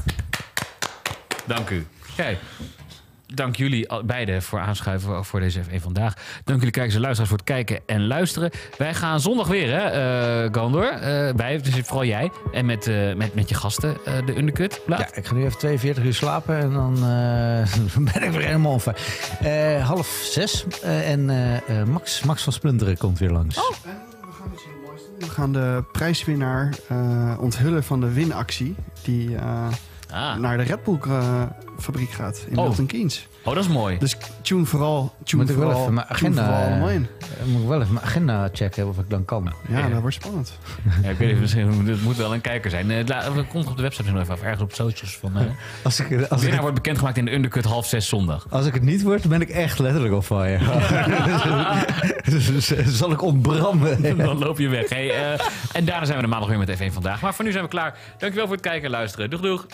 Dank u. Kijk, dank jullie beiden voor aanschuiven voor deze F1 vandaag. Dank jullie kijkers en luisteraars voor het kijken en luisteren. Wij gaan zondag weer, hè, eh Gandor. Eh wij, dus vooral jij. En met, eh, met, met je gasten, eh, de Undercut. Ja, ik ga nu even 42 uur slapen en dan eh, ben ik weer helemaal. Eh, half zes. En eh, eh, Max, Max van Splunderen komt weer langs. En we gaan iets heel moois doen. We gaan de prijswinnaar eh, onthullen van de winactie. Die, eh, Ah. naar de Red Bull eh, fabriek gaat in Oh. Milton Keynes. Oh, dat is mooi. Dus tune vooral, tune Moet ik wel vooral, even mijn tune agenda, vooral eh, allemaal in. Dan moet ik wel even mijn agenda checken of ik dan kan. Ja, Ja. dat wordt spannend. Ja, ik weet niet, misschien, het moet wel een kijker zijn. Eh, Het komt op de website nog even af, ergens op socials. Van, eh Als ik, als, ik, wordt bekendgemaakt in de undercut half zes zondag. als ik het niet word, ben ik echt letterlijk op fire. Dus, Zal ik ontbranden. Dan loop je weg. Hey, eh, en daarna zijn we de maandag weer met F1 Vandaag. Maar voor nu zijn we klaar. Dankjewel voor het kijken en luisteren. Doeg doeg.